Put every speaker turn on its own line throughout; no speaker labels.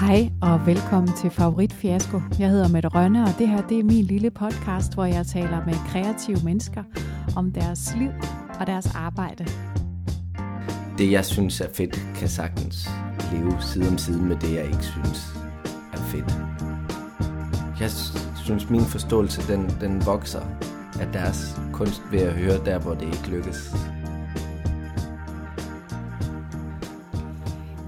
Hej og velkommen til Favorit Fiasko. Jeg hedder Mette Rønne, og det her det er min lille podcast, hvor jeg taler med kreative mennesker om deres liv og deres arbejde.
Det, jeg synes er fedt, kan sagtens leve side om side med det, jeg ikke synes er fedt. Jeg synes, min forståelse, den, den vokser af deres kunst ved at høre der, hvor det ikke lykkes.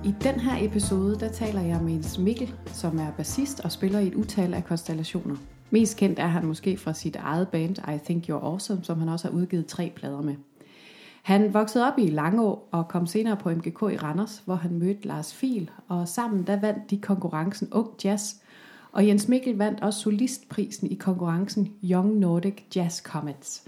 I den her episode, der taler jeg med Jens Mikkel, som er bassist og spiller i et utal af konstellationer. Mest kendt er han måske fra sit eget band I Think You're Awesome, som han også har udgivet tre plader med. Han voksede op i Langå og kom senere på MGK i Randers, hvor han mødte Lars Fil, og sammen der vandt de konkurrencen Ung Jazz, og Jens Mikkel vandt også solistprisen i konkurrencen Young Nordic Jazz Comets.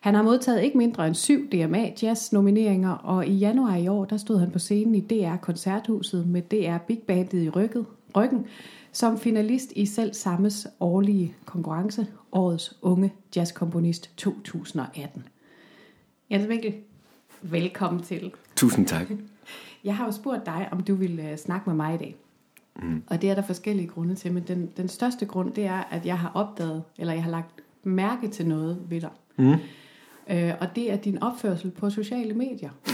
Han har modtaget ikke mindre end syv DMA Jazz nomineringer, og i januar i år, der stod han på scenen i DR Koncerthuset med DR Big Bandet i ryggen, ryggen som finalist i selv sammes årlige konkurrence, Årets Unge Jazzkomponist 2018. Jens Mikkel, velkommen til.
Tusind tak.
Jeg har jo spurgt dig, om du ville snakke med mig i dag. Mm. Og det er der forskellige grunde til, men den, den største grund, det er, at jeg har opdaget, eller jeg har lagt mærke til noget ved dig. Mm. Øh, og det er din opførsel på sociale medier.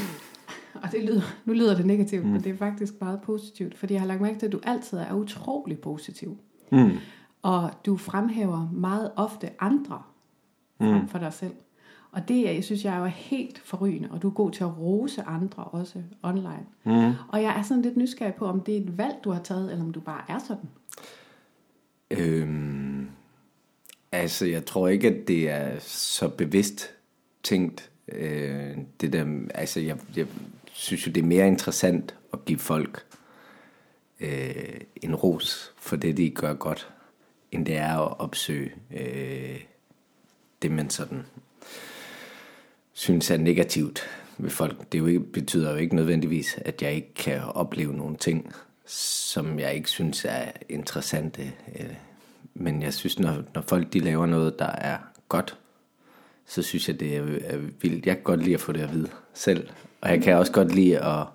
Og det lyder, nu lyder det negativt, mm. men det er faktisk meget positivt, fordi jeg har lagt mærke til, at du altid er utrolig positiv. Mm. Og du fremhæver meget ofte andre mm. for dig selv. Og det, jeg synes, jeg er jo helt forrygende, og du er god til at rose andre også online. Mm. Og jeg er sådan lidt nysgerrig på, om det er et valg, du har taget, eller om du bare er sådan.
Øhm, altså, jeg tror ikke, at det er så bevidst tænkt. Øh, det der, altså, jeg, jeg synes jo, det er mere interessant at give folk øh, en ros for det, de gør godt, end det er at opsøge øh, det, man sådan synes er negativt ved folk. Det jo ikke, betyder jo ikke nødvendigvis, at jeg ikke kan opleve nogle ting, som jeg ikke synes er interessante. Øh, men jeg synes, når, når folk de laver noget, der er godt, så synes jeg, det er, er vildt. Jeg kan godt lide at få det at vide selv. Og jeg kan også godt lide at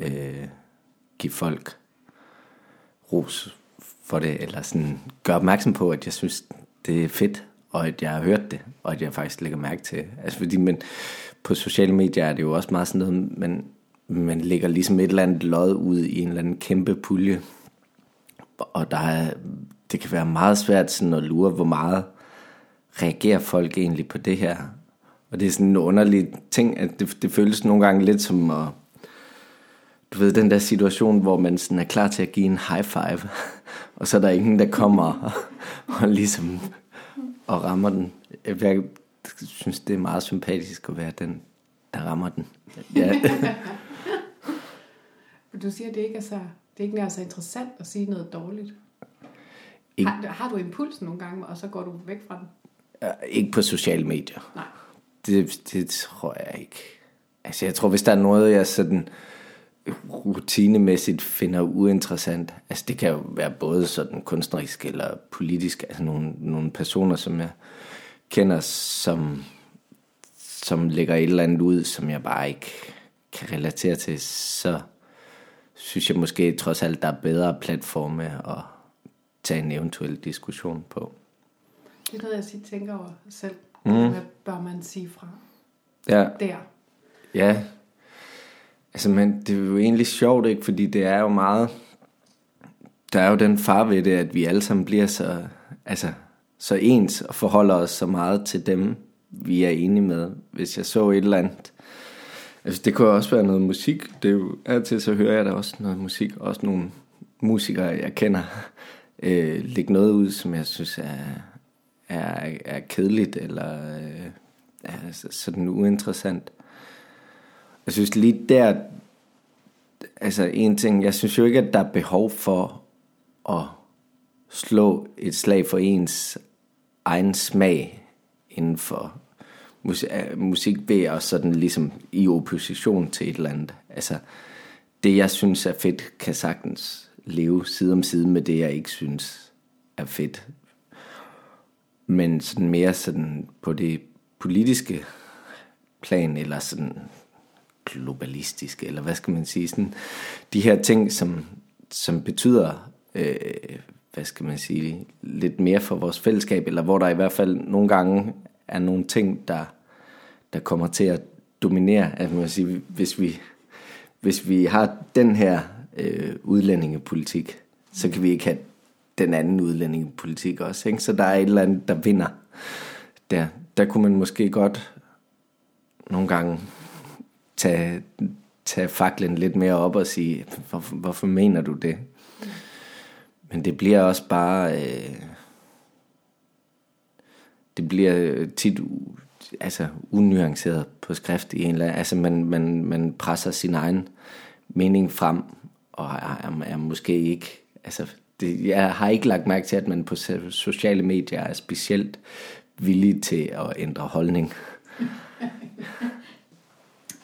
øh, give folk ros for det, eller sådan gøre opmærksom på, at jeg synes, det er fedt, og at jeg har hørt det, og at jeg faktisk lægger mærke til. Altså fordi men på sociale medier er det jo også meget sådan noget, man, man lægger ligesom et eller andet lod ud i en eller anden kæmpe pulje, og der er, det kan være meget svært sådan at lure, hvor meget reagerer folk egentlig på det her. Og det er sådan en underlig ting, at det, det føles nogle gange lidt som at, du ved, den der situation, hvor man sådan er klar til at give en high five, og så er der ingen, der kommer og, og ligesom og rammer den. Jeg synes, det er meget sympatisk at være den, der rammer den. Ja.
du siger, at det ikke er så, det er ikke nær så interessant at sige noget dårligt. Ikke. Har, har du impuls nogle gange, og så går du væk fra den?
Ikke på sociale medier.
Nej.
Det, det tror jeg ikke. Altså, jeg tror, hvis der er noget, jeg sådan rutinemæssigt finder uinteressant. Altså det kan jo være både sådan kunstnerisk eller politisk. Altså nogle, nogle personer, som jeg kender, som, som lægger et eller andet ud, som jeg bare ikke kan relatere til, så synes jeg måske trods alt, der er bedre platforme at tage en eventuel diskussion på.
Det er noget, jeg siger, tænker over selv. Mm. Hvad bør man sige fra?
Ja.
Der.
Ja, Altså, men det er jo egentlig sjovt, ikke? Fordi det er jo meget... Der er jo den far ved det, at vi alle sammen bliver så, altså, så ens og forholder os så meget til dem, vi er enige med. Hvis jeg så et eller andet... Altså, det kunne også være noget musik. Det er jo, altid så hører jeg da også noget musik. Også nogle musikere, jeg kender, øh, lægge noget ud, som jeg synes er, er, er kedeligt, eller øh, er sådan uinteressant. Jeg synes lige der, altså en ting, jeg synes jo ikke, at der er behov for at slå et slag for ens egen smag inden for øh, musik ved og sådan ligesom i opposition til et eller andet. Altså, det jeg synes er fedt, kan sagtens leve side om side med det, jeg ikke synes er fedt. Men sådan mere sådan på det politiske plan, eller sådan globalistiske, eller hvad skal man sige, sådan, de her ting, som, som betyder, øh, hvad skal man sige, lidt mere for vores fællesskab, eller hvor der i hvert fald nogle gange er nogle ting, der, der kommer til at dominere. At man sige, hvis vi, hvis vi har den her øh, udlændingepolitik, så kan vi ikke have den anden udlændingepolitik også. Ikke? Så der er et eller andet, der vinder. Der, der kunne man måske godt nogle gange tage, tage faklen lidt mere op og sige, hvorfor, hvorfor mener du det? Men det bliver også bare... Øh, det bliver tit altså unuanceret på skrift i en eller anden, altså man, man, man presser sin egen mening frem, og er, er måske ikke, altså det, jeg har ikke lagt mærke til, at man på sociale medier er specielt villig til at ændre holdning.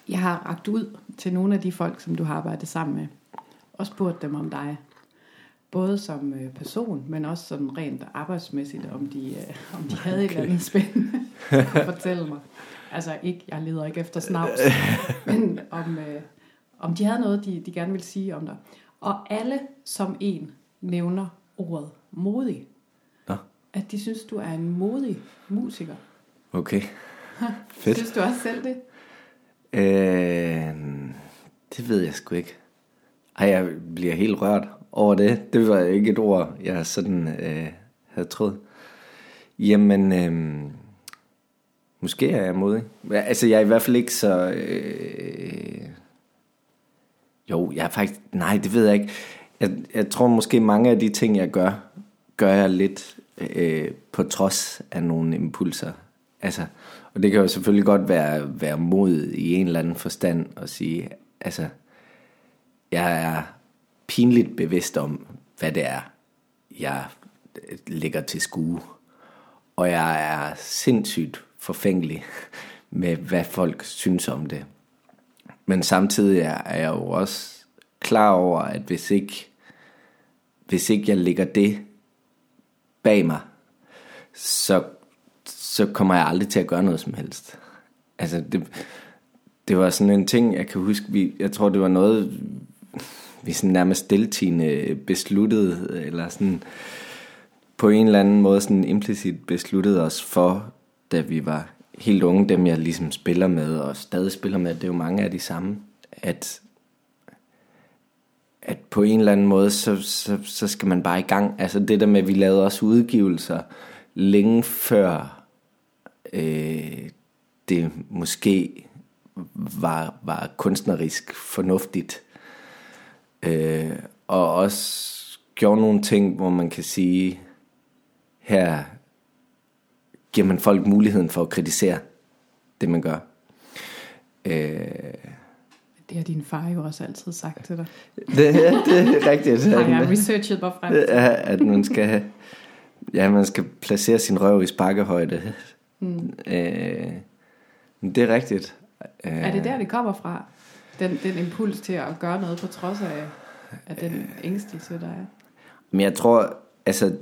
Jeg har ragt ud til nogle af de folk, som du har arbejdet sammen med, og spurgt dem om dig. Både som øh, person, men også sådan rent arbejdsmæssigt, om de, øh, om de havde okay. et eller andet spændende at fortælle mig. Altså ikke, jeg leder ikke efter snavs, men om, øh, om de havde noget, de, de gerne ville sige om dig. Og alle som en nævner ordet modig.
Nå.
At de synes, du er en modig musiker.
Okay. Fedt.
synes du også selv det?
Øh, det ved jeg sgu ikke. Ej, jeg bliver helt rørt over det. Det var ikke et ord, jeg sådan øh, havde troet. Jamen, øh, måske er jeg modig. Altså, jeg er i hvert fald ikke så... Øh, jo, jeg er faktisk... Nej, det ved jeg ikke. Jeg, jeg tror måske mange af de ting, jeg gør, gør jeg lidt øh, på trods af nogle impulser. Altså, og det kan jo selvfølgelig godt være, være mod i en eller anden forstand at sige, altså, jeg er pinligt bevidst om, hvad det er, jeg øh, ligger til skue. Og jeg er sindssygt forfængelig med, hvad folk synes om det. Men samtidig er jeg jo også klar over, at hvis ikke, hvis ikke jeg lægger det bag mig, så, så kommer jeg aldrig til at gøre noget som helst. Altså det, det var sådan en ting, jeg kan huske, vi, jeg tror det var noget, vi sådan nærmest deltine besluttede, eller sådan på en eller anden måde sådan implicit besluttede os for, da vi var helt unge, dem jeg ligesom spiller med, og stadig spiller med, det er jo mange af de samme, at, at på en eller anden måde, så, så, så skal man bare i gang. Altså det der med, at vi lavede også udgivelser længe før øh, det måske var, var kunstnerisk fornuftigt. Øh, og også gjorde nogle ting, hvor man kan sige, her giver man folk muligheden for at kritisere det, man gør. Øh,
det har din far jo også altid sagt til dig.
Det, det er rigtigt.
Har jeg researchet mig frem til.
At man skal, ja, man skal placere sin røv i sparkehøjde. Mm. Øh, det er rigtigt.
Er det der, det kommer fra? Den, den impuls til at gøre noget på trods af, af den ængstelse, der er?
Men jeg tror, altså,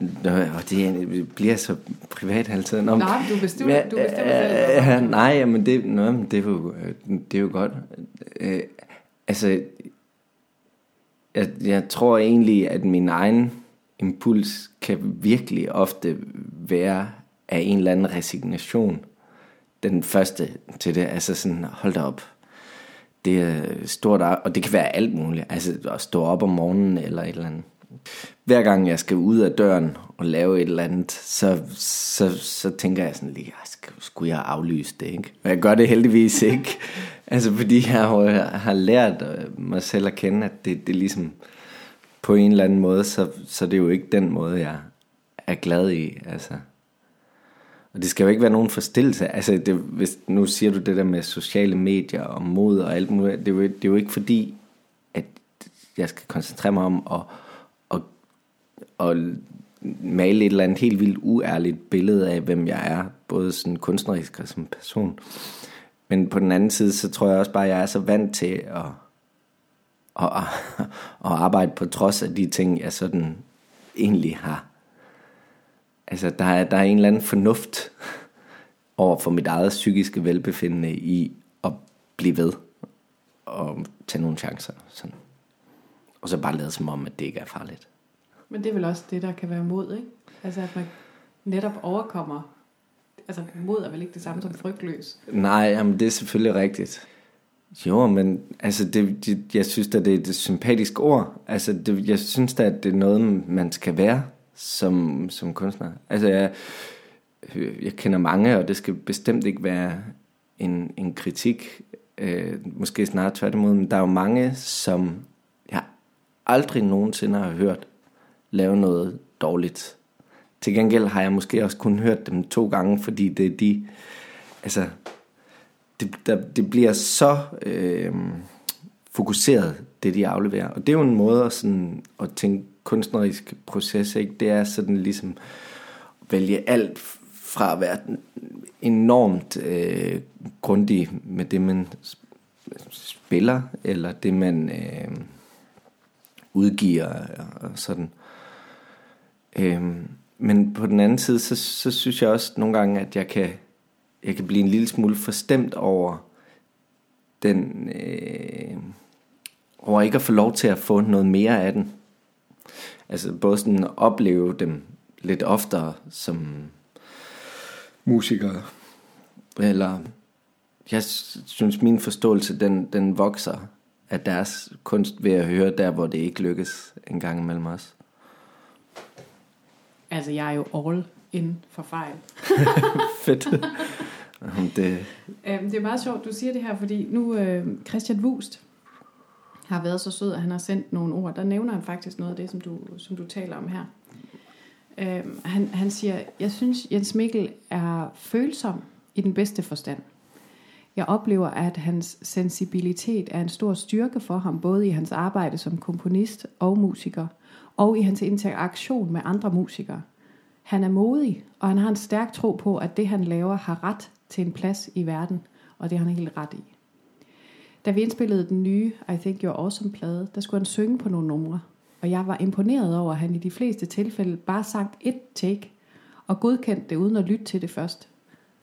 og det bliver så privat altid. Nå,
nej, du bestemmer, ja, du bestemmer selv.
Øh, nej, men det, nå, det, er jo, det er jo godt. Øh, altså, jeg, jeg tror egentlig, at min egen impuls kan virkelig ofte være af en eller anden resignation. Den første til det, altså sådan, hold da op. Det er stort, og det kan være alt muligt. Altså at stå op om morgenen eller et eller andet. Hver gang jeg skal ud af døren og lave et eller andet, så, så, så tænker jeg sådan lige, ah, skulle jeg aflyse det, ikke? Men jeg gør det heldigvis ikke. altså fordi jeg har, har lært øh, mig selv at kende, at det, det er ligesom på en eller anden måde, så, så det er jo ikke den måde, jeg er glad i. Altså. Og det skal jo ikke være nogen forstillelse. Altså, det, hvis, nu siger du det der med sociale medier og mod og alt muligt. Det er jo, det er jo ikke fordi, at jeg skal koncentrere mig om at, at male et eller andet helt vildt uærligt billede af, hvem jeg er. Både sådan kunstnerisk og som person. Men på den anden side, så tror jeg også bare, at jeg er så vant til at, at, at, at arbejde på trods af de ting, jeg sådan egentlig har altså der er, der er en eller anden fornuft over for mit eget psykiske velbefindende i at blive ved og tage nogle chancer. Sådan. Og så bare lade som om, at det ikke er farligt.
Men det er vel også det, der kan være mod, ikke? Altså at man netop overkommer. Altså mod er vel ikke det samme som frygtløs.
Nej, jamen det er selvfølgelig rigtigt. Jo, men altså det, det, jeg synes at det er et sympatisk ord. Altså det, jeg synes da, at det er noget, man skal være som, som kunstner. Altså jeg, jeg kender mange, og det skal bestemt ikke være en, en kritik. Øh, måske snarere tværtimod, men der er jo mange, som jeg aldrig nogensinde har hørt lave noget dårligt. Til gengæld har jeg måske også kun hørt dem to gange, fordi det er de, altså, det, der, det bliver så øh, fokuseret, det de afleverer. Og det er jo en måde at, sådan, at tænke kunstnerisk proces, ikke? det er sådan ligesom at vælge alt fra at være enormt øh, grundig med det, man spiller, eller det, man øh, udgiver, og sådan. Øh, men på den anden side, så, så synes jeg også nogle gange, at jeg kan, jeg kan blive en lille smule forstemt over den, øh, over ikke at få lov til at få noget mere af den. Altså både sådan at opleve dem lidt oftere som musikere. Eller jeg synes min forståelse den, den vokser af deres kunst ved at høre der hvor det ikke lykkes en gang imellem os.
Altså jeg er jo all in for fejl.
Fedt. det...
Øhm, det er meget sjovt, du siger det her, fordi nu øh, Christian Wust har været så sød, at han har sendt nogle ord. Der nævner han faktisk noget af det, som du, som du taler om her. Øhm, han, han siger, jeg synes, Jens Mikkel er følsom i den bedste forstand. Jeg oplever, at hans sensibilitet er en stor styrke for ham, både i hans arbejde som komponist og musiker, og i hans interaktion med andre musikere. Han er modig, og han har en stærk tro på, at det han laver har ret til en plads i verden, og det har han helt ret i. Da vi indspillede den nye I Think You're Awesome plade, der skulle han synge på nogle numre, og jeg var imponeret over, at han i de fleste tilfælde bare sagt et take, og godkendte det uden at lytte til det først.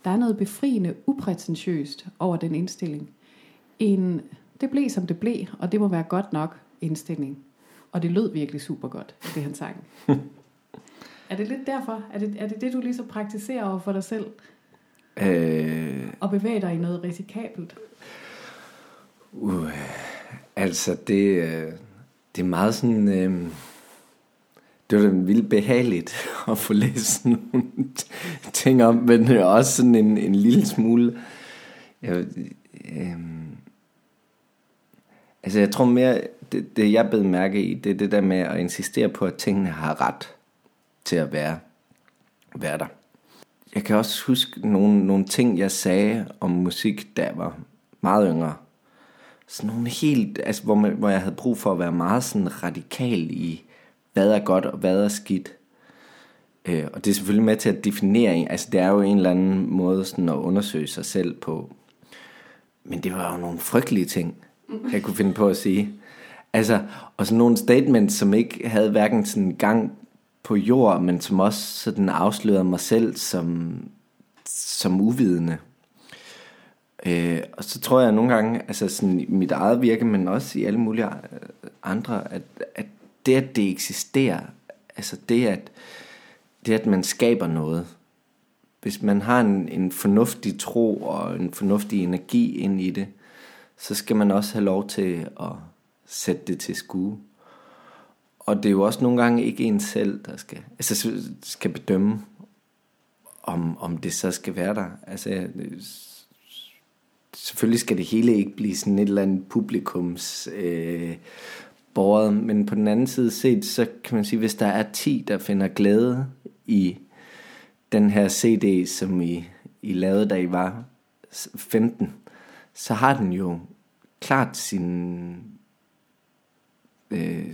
Der er noget befriende, uprætentiøst over den indstilling. En, det blev som det blev, og det må være godt nok indstilling. Og det lød virkelig super godt, det han sang. er det lidt derfor? Er det, er det det, du lige så praktiserer over for dig selv?
Øh...
Og bevæger dig i noget risikabelt?
Uh, altså, det, øh, det er meget sådan... Øh, det var vildt behageligt at få læst nogle ting om, men også sådan en, en lille smule... Jeg, øh, altså, jeg tror mere, det, det jeg bed mærke i, det er det der med at insistere på, at tingene har ret til at være, være der. Jeg kan også huske nogle, nogle ting, jeg sagde om musik, da jeg var meget yngre. Sådan nogle helt, altså hvor, man, hvor jeg havde brug for at være meget sådan radikal i, hvad er godt og hvad er skidt. Øh, og det er selvfølgelig med til at definere, altså det er jo en eller anden måde sådan at undersøge sig selv på. Men det var jo nogle frygtelige ting, jeg kunne finde på at sige. Altså, og sådan nogle statements, som ikke havde hverken sådan gang på jord, men som også sådan afslørede mig selv som, som uvidende. Øh, og så tror jeg nogle gange, altså sådan i mit eget virke, men også i alle mulige øh, andre, at, at det, at det eksisterer, altså det, at, det, at man skaber noget, hvis man har en, en fornuftig tro og en fornuftig energi ind i det, så skal man også have lov til at sætte det til skue. Og det er jo også nogle gange ikke en selv, der skal, altså skal bedømme, om, om det så skal være der. Altså, selvfølgelig skal det hele ikke blive sådan et eller andet publikums øh, borget, men på den anden side set, så kan man sige, hvis der er 10, der finder glæde i den her CD, som I, I lavede, da I var 15, så har den jo klart sin øh,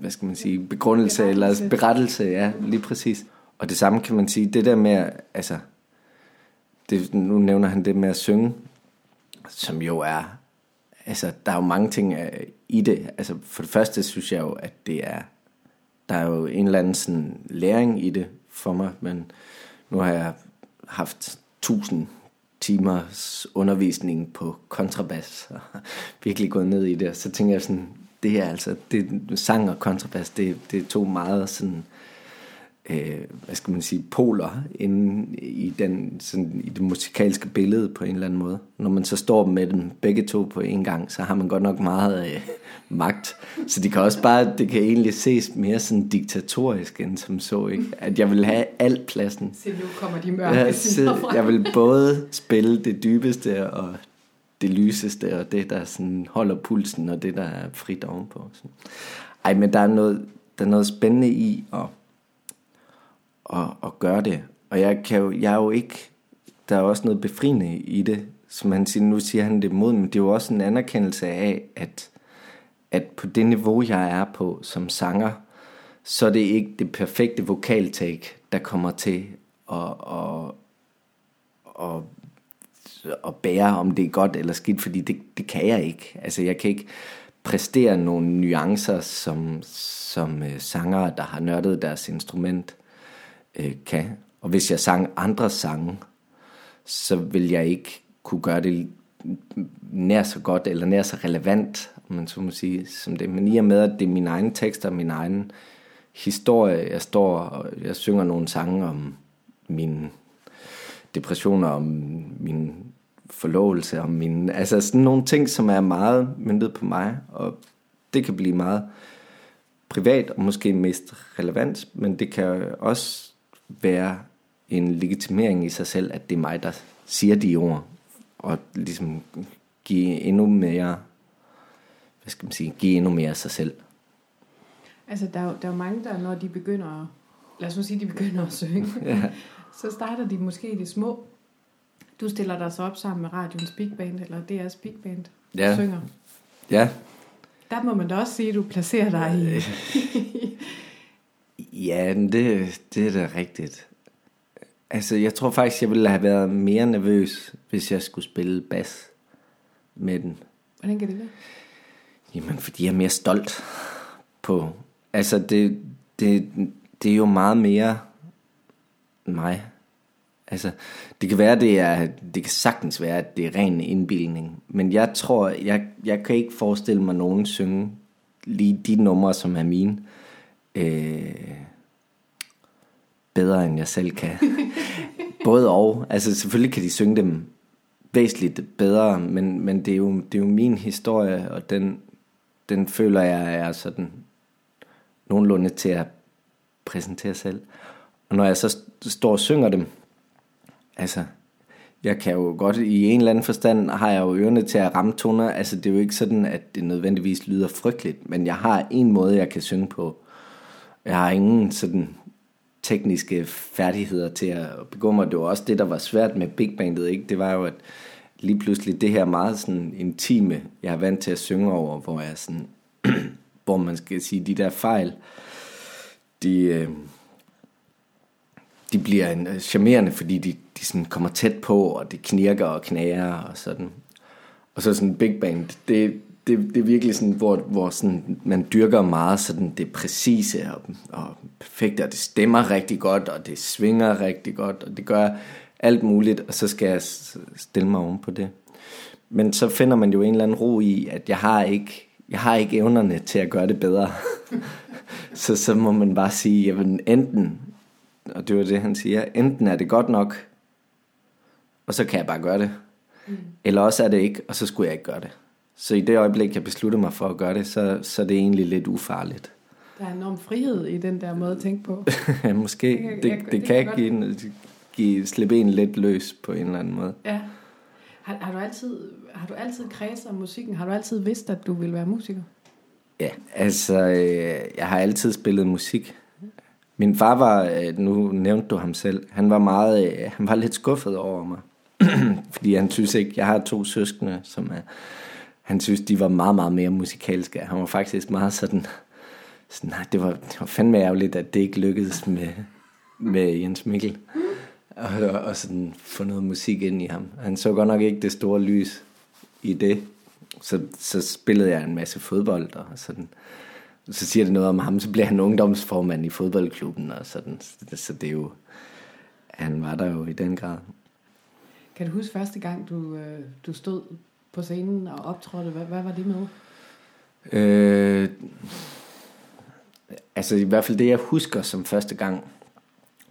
hvad skal man sige, begrundelse berettelse. eller berettelse, ja, lige præcis. Og det samme kan man sige, det der med, altså, det, nu nævner han det med at synge, som jo er, altså, der er jo mange ting øh, i det. Altså, for det første synes jeg jo, at det er, der er jo en eller anden sådan læring i det for mig, men nu har jeg haft tusind timers undervisning på kontrabas, og virkelig gået ned i det, så tænker jeg sådan, det er altså, det, sang og kontrabas, det, det er to meget sådan, øh, hvad skal man sige, poler inde i, den, sådan, i det musikalske billede på en eller anden måde. Når man så står med dem begge to på en gang, så har man godt nok meget øh, magt. Så det kan også bare, det kan egentlig ses mere sådan diktatorisk end som så, ikke? At jeg vil have alt pladsen.
Se, nu kommer de mørke
jeg, så, jeg vil både spille det dybeste og det lyseste, og det, der sådan holder pulsen, og det, der er frit ovenpå. Sådan. Ej, men der er noget, der er noget spændende i at, at, at gøre det. Og jeg, kan jo, jeg er jo ikke... Der er også noget befriende i det, som han siger, nu siger han det mod, men det er jo også en anerkendelse af, at, at på det niveau, jeg er på som sanger, så er det ikke det perfekte vokaltake, der kommer til at, at, at at bære, om det er godt eller skidt, fordi det, det kan jeg ikke. Altså, jeg kan ikke præstere nogle nuancer, som, som øh, sangere, der har nørdet deres instrument, øh, kan. Og hvis jeg sang andre sange, så vil jeg ikke kunne gøre det nær så godt, eller nær så relevant, om man så må sige, som det. Men i og med, at det er mine egne tekster, min egen historie, jeg står og jeg synger nogle sange om min depressioner, om min forlovelse, om min... Altså sådan nogle ting, som er meget myndet på mig, og det kan blive meget privat og måske mest relevant, men det kan også være en legitimering i sig selv, at det er mig, der siger de ord, og ligesom give endnu mere, hvad skal man sige, give endnu mere af sig selv.
Altså, der er, der er mange, der når de begynder, lad os nu sige, de begynder at synge, ja. så starter de måske i det små. Du stiller dig så op sammen med radions big band, eller DR's big band,
ja.
synger.
Ja.
Der må man da også sige, at du placerer dig i...
ja, det, det er da rigtigt. Altså, jeg tror faktisk, jeg ville have været mere nervøs, hvis jeg skulle spille bas med den.
Hvordan kan det være?
Jamen, fordi jeg er mere stolt på... Altså, det, det, det er jo meget mere mig. Altså, det kan være, det er, det kan sagtens være, at det er ren indbildning. Men jeg tror, jeg, jeg kan ikke forestille mig nogen synge lige de numre, som er mine, øh, bedre end jeg selv kan. Både og. Altså, selvfølgelig kan de synge dem væsentligt bedre, men, men det, er jo, det er jo min historie, og den, den føler jeg er sådan nogenlunde til at præsentere selv. Og når jeg så står og synger dem, altså, jeg kan jo godt, i en eller anden forstand, har jeg jo ørerne til at ramme toner. Altså, det er jo ikke sådan, at det nødvendigvis lyder frygteligt, men jeg har en måde, jeg kan synge på. Jeg har ingen sådan tekniske færdigheder til at begå mig. Det var også det, der var svært med Big Bandet, ikke? Det var jo, at lige pludselig det her meget sådan intime, jeg er vant til at synge over, hvor jeg sådan, hvor man skal sige, de der fejl, de, øh, de bliver en, øh, charmerende, fordi de, de sådan kommer tæt på, og det knirker og knager og sådan. Og så sådan big band, det, det, det er virkelig sådan, hvor, hvor sådan, man dyrker meget sådan det præcise og, og perfekte, og det stemmer rigtig godt, og det svinger rigtig godt, og det gør alt muligt, og så skal jeg stille mig oven på det. Men så finder man jo en eller anden ro i, at jeg har ikke, jeg har ikke evnerne til at gøre det bedre. så så må man bare sige, jamen enten og det var det, han siger. Enten er det godt nok, og så kan jeg bare gøre det. Mm. Eller også er det ikke, og så skulle jeg ikke gøre det. Så i det øjeblik, jeg besluttede mig for at gøre det, så, så er det egentlig lidt ufarligt.
Der er enorm frihed i den der måde at tænke på.
ja, måske. Det, det, det, det kan, kan give, en, give, slippe en lidt løs på en eller anden måde.
Ja. Har, har, du altid, har du altid kredset om musikken? Har du altid vidst, at du ville være musiker?
Ja, altså, øh, jeg har altid spillet musik. Min far var, øh, nu nævnte du ham selv, han var meget, øh, han var lidt skuffet over mig. Fordi han synes ikke, jeg har to søskende, som er, han synes, de var meget, meget mere musikalske. Han var faktisk meget sådan, sådan nej, det var, det var fandme ærgerligt, at det ikke lykkedes med, med Jens Mikkel. Og, og sådan få noget musik ind i ham. Han så godt nok ikke det store lys i det. Så, så spillede jeg en masse fodbold og sådan så siger det noget om ham, så bliver han ungdomsformand i fodboldklubben og sådan. Så det er jo, han var der jo i den grad.
Kan du huske første gang, du, øh, du stod på scenen og optrådte? Hvad, hvad var det med?
Øh, altså i hvert fald det, jeg husker som første gang,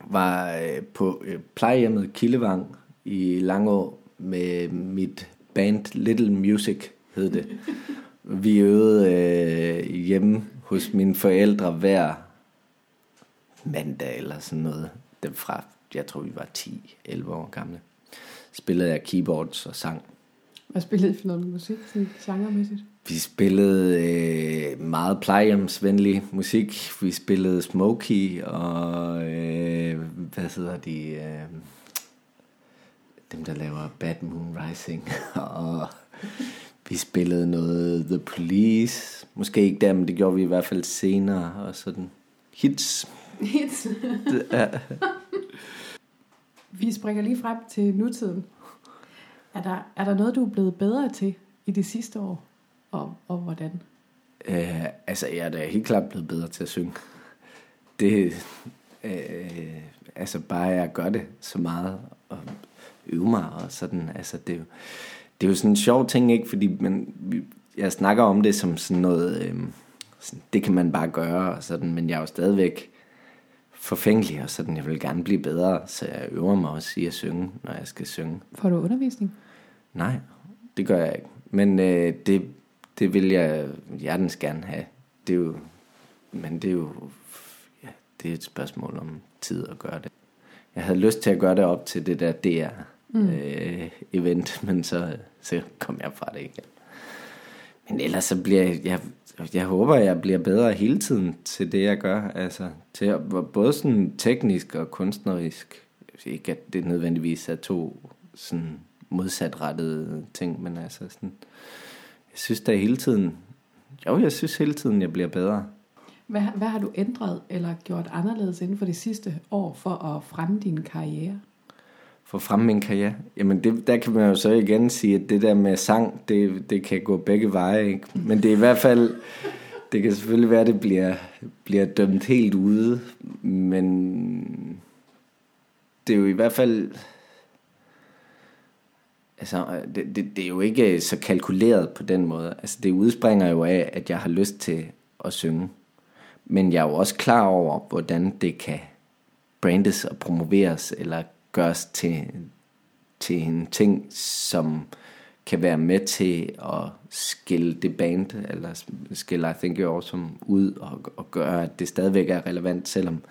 var øh, på øh, plejehjemmet Kildevang i Langå med mit band Little Music, hed det. Vi øvede øh, hjemme hos mine forældre hver mandag eller sådan noget. Dem fra, jeg tror vi var 10-11 år gamle. Spillede jeg keyboards og sang.
Hvad spillede I for noget musik, sådan genremæssigt?
Vi spillede øh, meget plejehjemsvenlig musik. Vi spillede Smokey og øh, hvad hedder de? Øh, dem der laver Bad Moon Rising og vi spillede noget The Police. Måske ikke der, men det gjorde vi i hvert fald senere og sådan hits.
Hits.
ja.
Vi springer lige frem til nutiden. Er der, er der noget, du er blevet bedre til i de sidste år? Og, og hvordan?
Øh, altså, jeg er da helt klart blevet bedre til at synge. Det, øh, altså bare jeg gør det så meget, og øve mig og sådan, altså det er jo, det er jo sådan en sjov ting, ikke? Fordi man, jeg snakker om det som sådan noget, øh, sådan, det kan man bare gøre og sådan, men jeg er jo stadigvæk forfængelig og sådan, jeg vil gerne blive bedre, så jeg øver mig også i at synge, når jeg skal synge.
Får du undervisning?
Nej, det gør jeg ikke. Men øh, det, det vil jeg hjertens gerne have. Det er jo, men det er jo ja, det er et spørgsmål om tid at gøre det. Jeg havde lyst til at gøre det op til det der DR mm. øh, event, men så, så kom jeg fra det igen. Men ellers så bliver jeg, jeg, jeg håber, jeg bliver bedre hele tiden til det, jeg gør. Altså, til at, både sådan teknisk og kunstnerisk. Ikke at det nødvendigvis er to sådan modsatrettede ting, men altså sådan, jeg synes da hele tiden, jo, jeg synes hele tiden, jeg bliver bedre.
Hvad, hvad har du ændret eller gjort anderledes inden for det sidste år for at fremme din karriere?
For at fremme min karriere? Jamen, det, der kan man jo så igen sige, at det der med sang, det, det kan gå begge veje, ikke? Men det er i hvert fald, det kan selvfølgelig være, at det bliver, bliver dømt helt ude, men det er jo i hvert fald, altså, det, det, det er jo ikke så kalkuleret på den måde. Altså, det udspringer jo af, at jeg har lyst til at synge. Men jeg er jo også klar over, hvordan det kan brandes og promoveres, eller gøres til, til en ting, som kan være med til at skille det band, eller skille I Think You're Awesome ud, og, og gøre, at det stadigvæk er relevant, selvom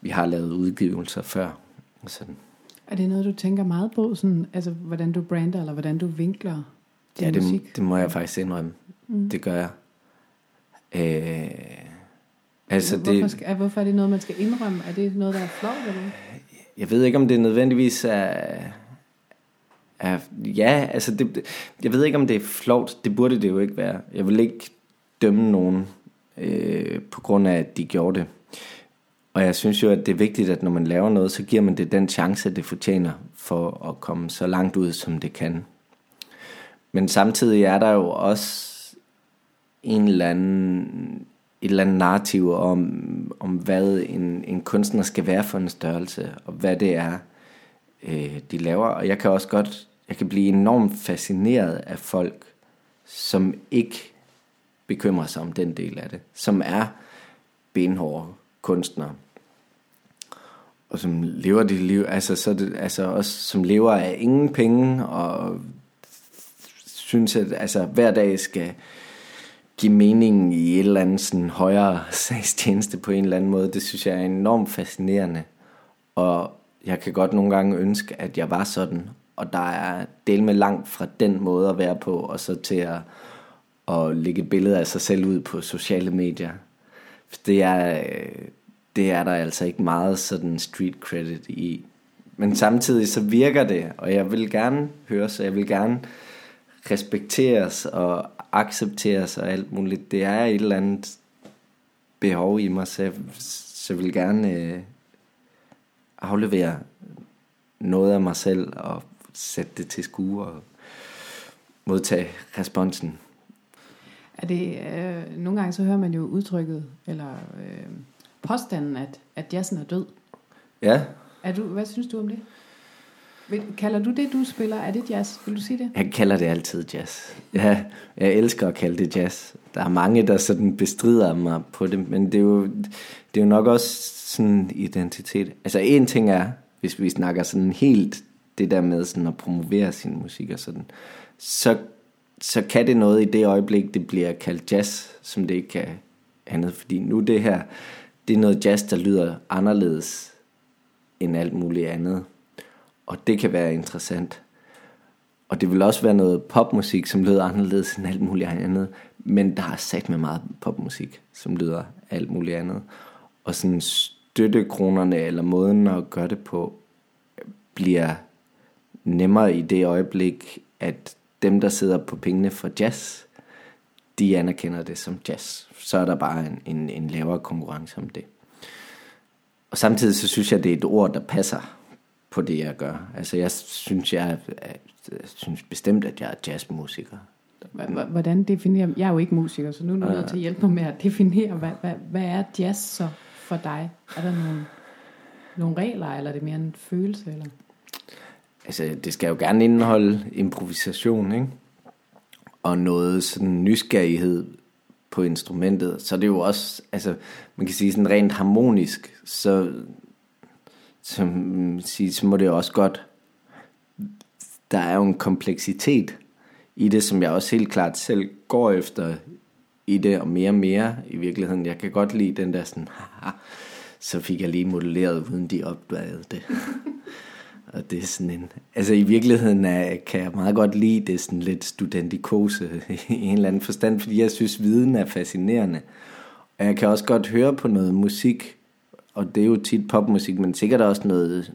vi har lavet udgivelser før. Sådan.
Er det noget, du tænker meget på, sådan, altså hvordan du brander, eller hvordan du vinkler din
ja, det,
musik?
det må jeg faktisk indrømme. Mm. Det gør jeg. Øh,
altså hvorfor, det, skal, hvorfor er det noget, man skal indrømme? Er det noget, der er flot, eller
jeg ved ikke, om det nødvendigvis er... er ja, altså det, jeg ved ikke, om det er flot. Det burde det jo ikke være. Jeg vil ikke dømme nogen øh, på grund af, at de gjorde det. Og jeg synes jo, at det er vigtigt, at når man laver noget, så giver man det den chance, det fortjener for at komme så langt ud, som det kan. Men samtidig er der jo også en eller anden, et eller andet narrativ om, om hvad en, en kunstner skal være for en størrelse, og hvad det er, øh, de laver. Og jeg kan også godt, jeg kan blive enormt fascineret af folk, som ikke bekymrer sig om den del af det, som er benhårde kunstnere og som lever det liv, altså, så det, altså også som lever af ingen penge, og synes, at altså, hver dag skal give mening i et eller andet sådan højere sagstjeneste på en eller anden måde, det synes jeg er enormt fascinerende. Og jeg kan godt nogle gange ønske, at jeg var sådan, og der er del med langt fra den måde at være på, og så til at, at lægge billeder af sig selv ud på sociale medier. For Det er, det er der altså ikke meget sådan street credit i. Men samtidig så virker det, og jeg vil gerne høre, så jeg vil gerne respekteres og accepteres og alt muligt. Det er et eller andet behov i mig, så jeg, så jeg vil gerne øh, aflevere noget af mig selv og sætte det til skue og modtage responsen.
Er det, øh, nogle gange så hører man jo udtrykket, eller øh, påstanden, at, at jazzen er død.
Ja.
Er du, hvad synes du om det? Kalder du det, du spiller, er det jazz? Vil du sige det?
Jeg kalder det altid jazz. Ja, jeg elsker at kalde det jazz. Der er mange, der sådan bestrider mig på det, men det er jo, det er jo nok også sådan identitet. Altså en ting er, hvis vi snakker sådan helt det der med sådan at promovere sin musik og sådan, så, så kan det noget i det øjeblik, det bliver kaldt jazz, som det ikke kan andet. Fordi nu det her, det er noget jazz, der lyder anderledes end alt muligt andet. Og det kan være interessant. Og det vil også være noget popmusik, som lyder anderledes end alt muligt andet. Men der er sat med meget popmusik, som lyder alt muligt andet. Og sådan støttekronerne, eller måden at gøre det på, bliver nemmere i det øjeblik, at dem, der sidder på pengene for jazz, de anerkender det som jazz. Så er der bare en, en, en lavere konkurrence om det. Og samtidig så synes jeg, det er et ord, der passer på det, jeg gør. Altså jeg synes, jeg, jeg synes bestemt, at jeg er jazzmusiker.
Hvordan definerer Jeg er jo ikke musiker, så nu er du nødt til at hjælpe mig med at definere, hvad, hvad, hvad er jazz så for dig? Er der nogle, nogle regler, eller er det mere en følelse? Eller?
Altså, det skal jo gerne indeholde improvisation, ikke? Og noget sådan nysgerrighed på instrumentet. Så det er jo også, altså, man kan sige sådan rent harmonisk, så, så, mm, så må det også godt, der er jo en kompleksitet i det, som jeg også helt klart selv går efter i det, og mere og mere i virkeligheden. Jeg kan godt lide den der sådan, haha, så fik jeg lige modelleret, uden de opdagede det. og det er sådan en, altså i virkeligheden er, kan jeg meget godt lide det sådan lidt studentikose i en eller anden forstand, fordi jeg synes, viden er fascinerende. Og jeg kan også godt høre på noget musik, og det er jo tit popmusik, men sikkert også noget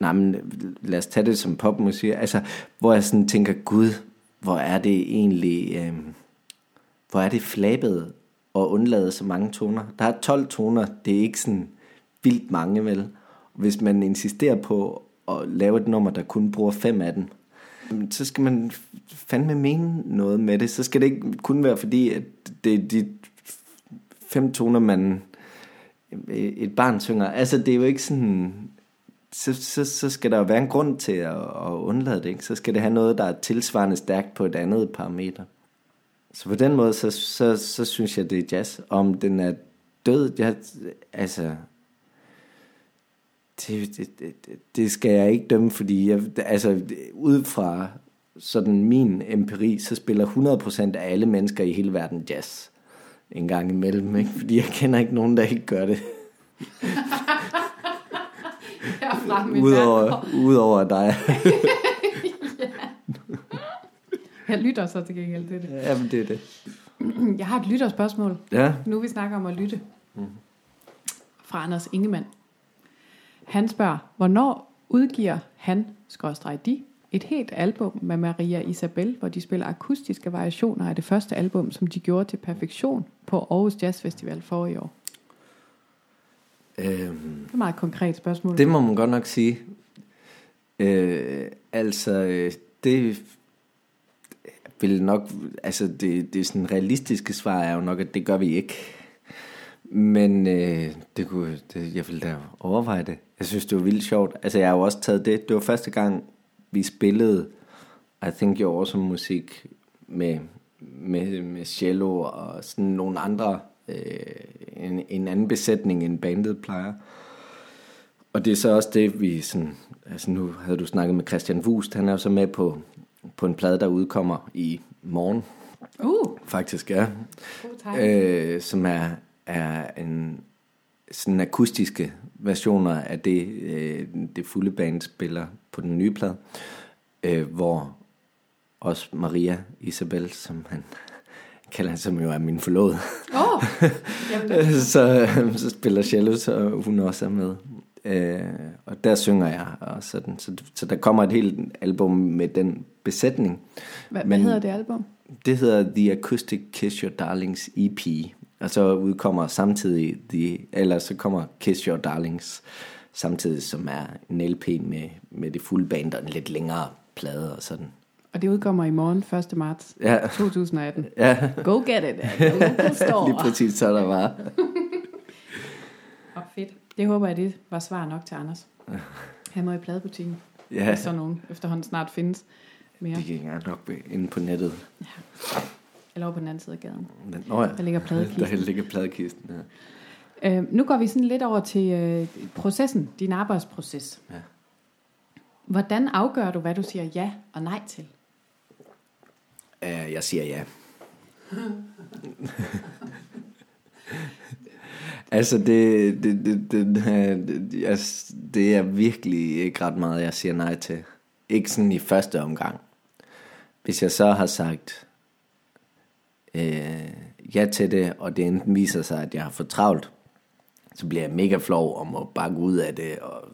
nej, men lad os tage det som popmusik, altså, hvor jeg sådan tænker, gud, hvor er det egentlig, øh, hvor er det flabet og undlade så mange toner. Der er 12 toner, det er ikke sådan vildt mange, vel? Hvis man insisterer på at lave et nummer, der kun bruger fem af dem, så skal man fandme mene noget med det. Så skal det ikke kun være fordi, at det er de fem toner, man Øh, et barn synger. Altså, det er jo ikke sådan... Så, så, så skal der jo være en grund til at, at undlade det. Ikke? Så skal det have noget, der er tilsvarende stærkt på et andet parameter. Så på den måde, så, så, så synes jeg, det er jazz. Om den er død, jeg, altså, det, det, det, det skal jeg ikke dømme, fordi jeg, altså, ud fra sådan min empiri, så spiller 100% af alle mennesker i hele verden jazz en gang imellem, ikke? fordi jeg kender ikke nogen, der ikke gør det. Udover, udover dig.
Jeg lytter så til gengæld til det.
Jamen, det er det.
Jeg har et lytterspørgsmål.
Ja.
Nu vi snakker om at lytte. Mm. Fra Anders Ingemann. Han spørger, hvornår udgiver han, skråstrej de, et helt album med Maria Isabel, hvor de spiller akustiske variationer af det første album, som de gjorde til perfektion på Aarhus Jazz Festival for i år? Øhm, det er et meget konkret spørgsmål.
Det må man godt nok sige. Øh, altså, øh, det vil nok, altså det, det sådan realistiske svar er jo nok, at det gør vi ikke. Men øh, det kunne, det, jeg ville da overveje det. Jeg synes, det var vildt sjovt. Altså, jeg har jo også taget det. Det var første gang, vi spillede I Think You're Awesome musik med, med, med cello og sådan nogle andre, øh, en, en anden besætning end bandet plejer. Og det er så også det, vi sådan, altså nu havde du snakket med Christian Wust, han er jo så med på, på en plade, der udkommer i morgen.
Uh.
Faktisk, ja. Øh, som er, er en sådan akustiske versioner af det, øh, det fulde band spiller på den nye plade, øh, hvor også Maria Isabel, som han kalder han, som jo er min forlovede.
Oh,
så, så spiller cello, så hun også er med. Øh, og der synger jeg og sådan. Så, så der kommer et helt album med den besætning.
Hvad, Men, hvad hedder det album?
Det hedder The Acoustic Kiss Your Darlings EP. Og så udkommer samtidig, the, eller så kommer Kiss Your Darlings samtidig, som er en LP med, med det fulde band og en lidt længere plade og sådan.
Og det udkommer i morgen, 1. marts
ja.
2018.
Ja.
Go get it.
Lige præcis, så der var.
og fedt. Det håber jeg, det var svar nok til Anders. Han må i pladebutikken.
Ja,
Hvis sådan nogen efterhånden snart findes mere.
det kan jeg nok inde på nettet.
Eller over på den anden side af gaden.
Men, nå ja,
Der ligger pladekisten.
der ligger pladekisten. Ja.
Øh, nu går vi sådan lidt over til øh, processen, din arbejdsproces.
Ja.
Hvordan afgør du, hvad du siger ja og nej til?
Uh, jeg siger ja. altså, det, det, det, det, det, jeg, det er virkelig ikke ret meget, jeg siger nej til. Ikke sådan i første omgang. Hvis jeg så har sagt øh, ja til det, og det enten viser sig, at jeg har for travlt, så bliver jeg mega flov om at bakke ud af det, og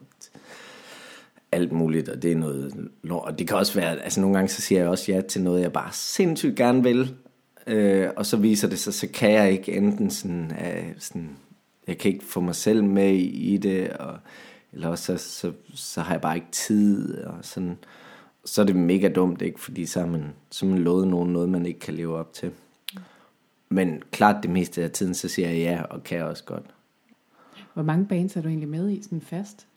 alt muligt, og det er noget lort. Og det kan også være, altså nogle gange så siger jeg også ja til noget, jeg bare sindssygt gerne vil, øh, og så viser det sig, så kan jeg ikke enten sådan, øh, sådan jeg kan ikke få mig selv med i, det, og, eller også så, så, så har jeg bare ikke tid, og sådan, så er det mega dumt, ikke? Fordi så har man, så man lovet nogen noget, man ikke kan leve op til. Men klart det meste af tiden, så siger jeg ja, og kan også godt.
Hvor mange bands er du egentlig med i sådan fast?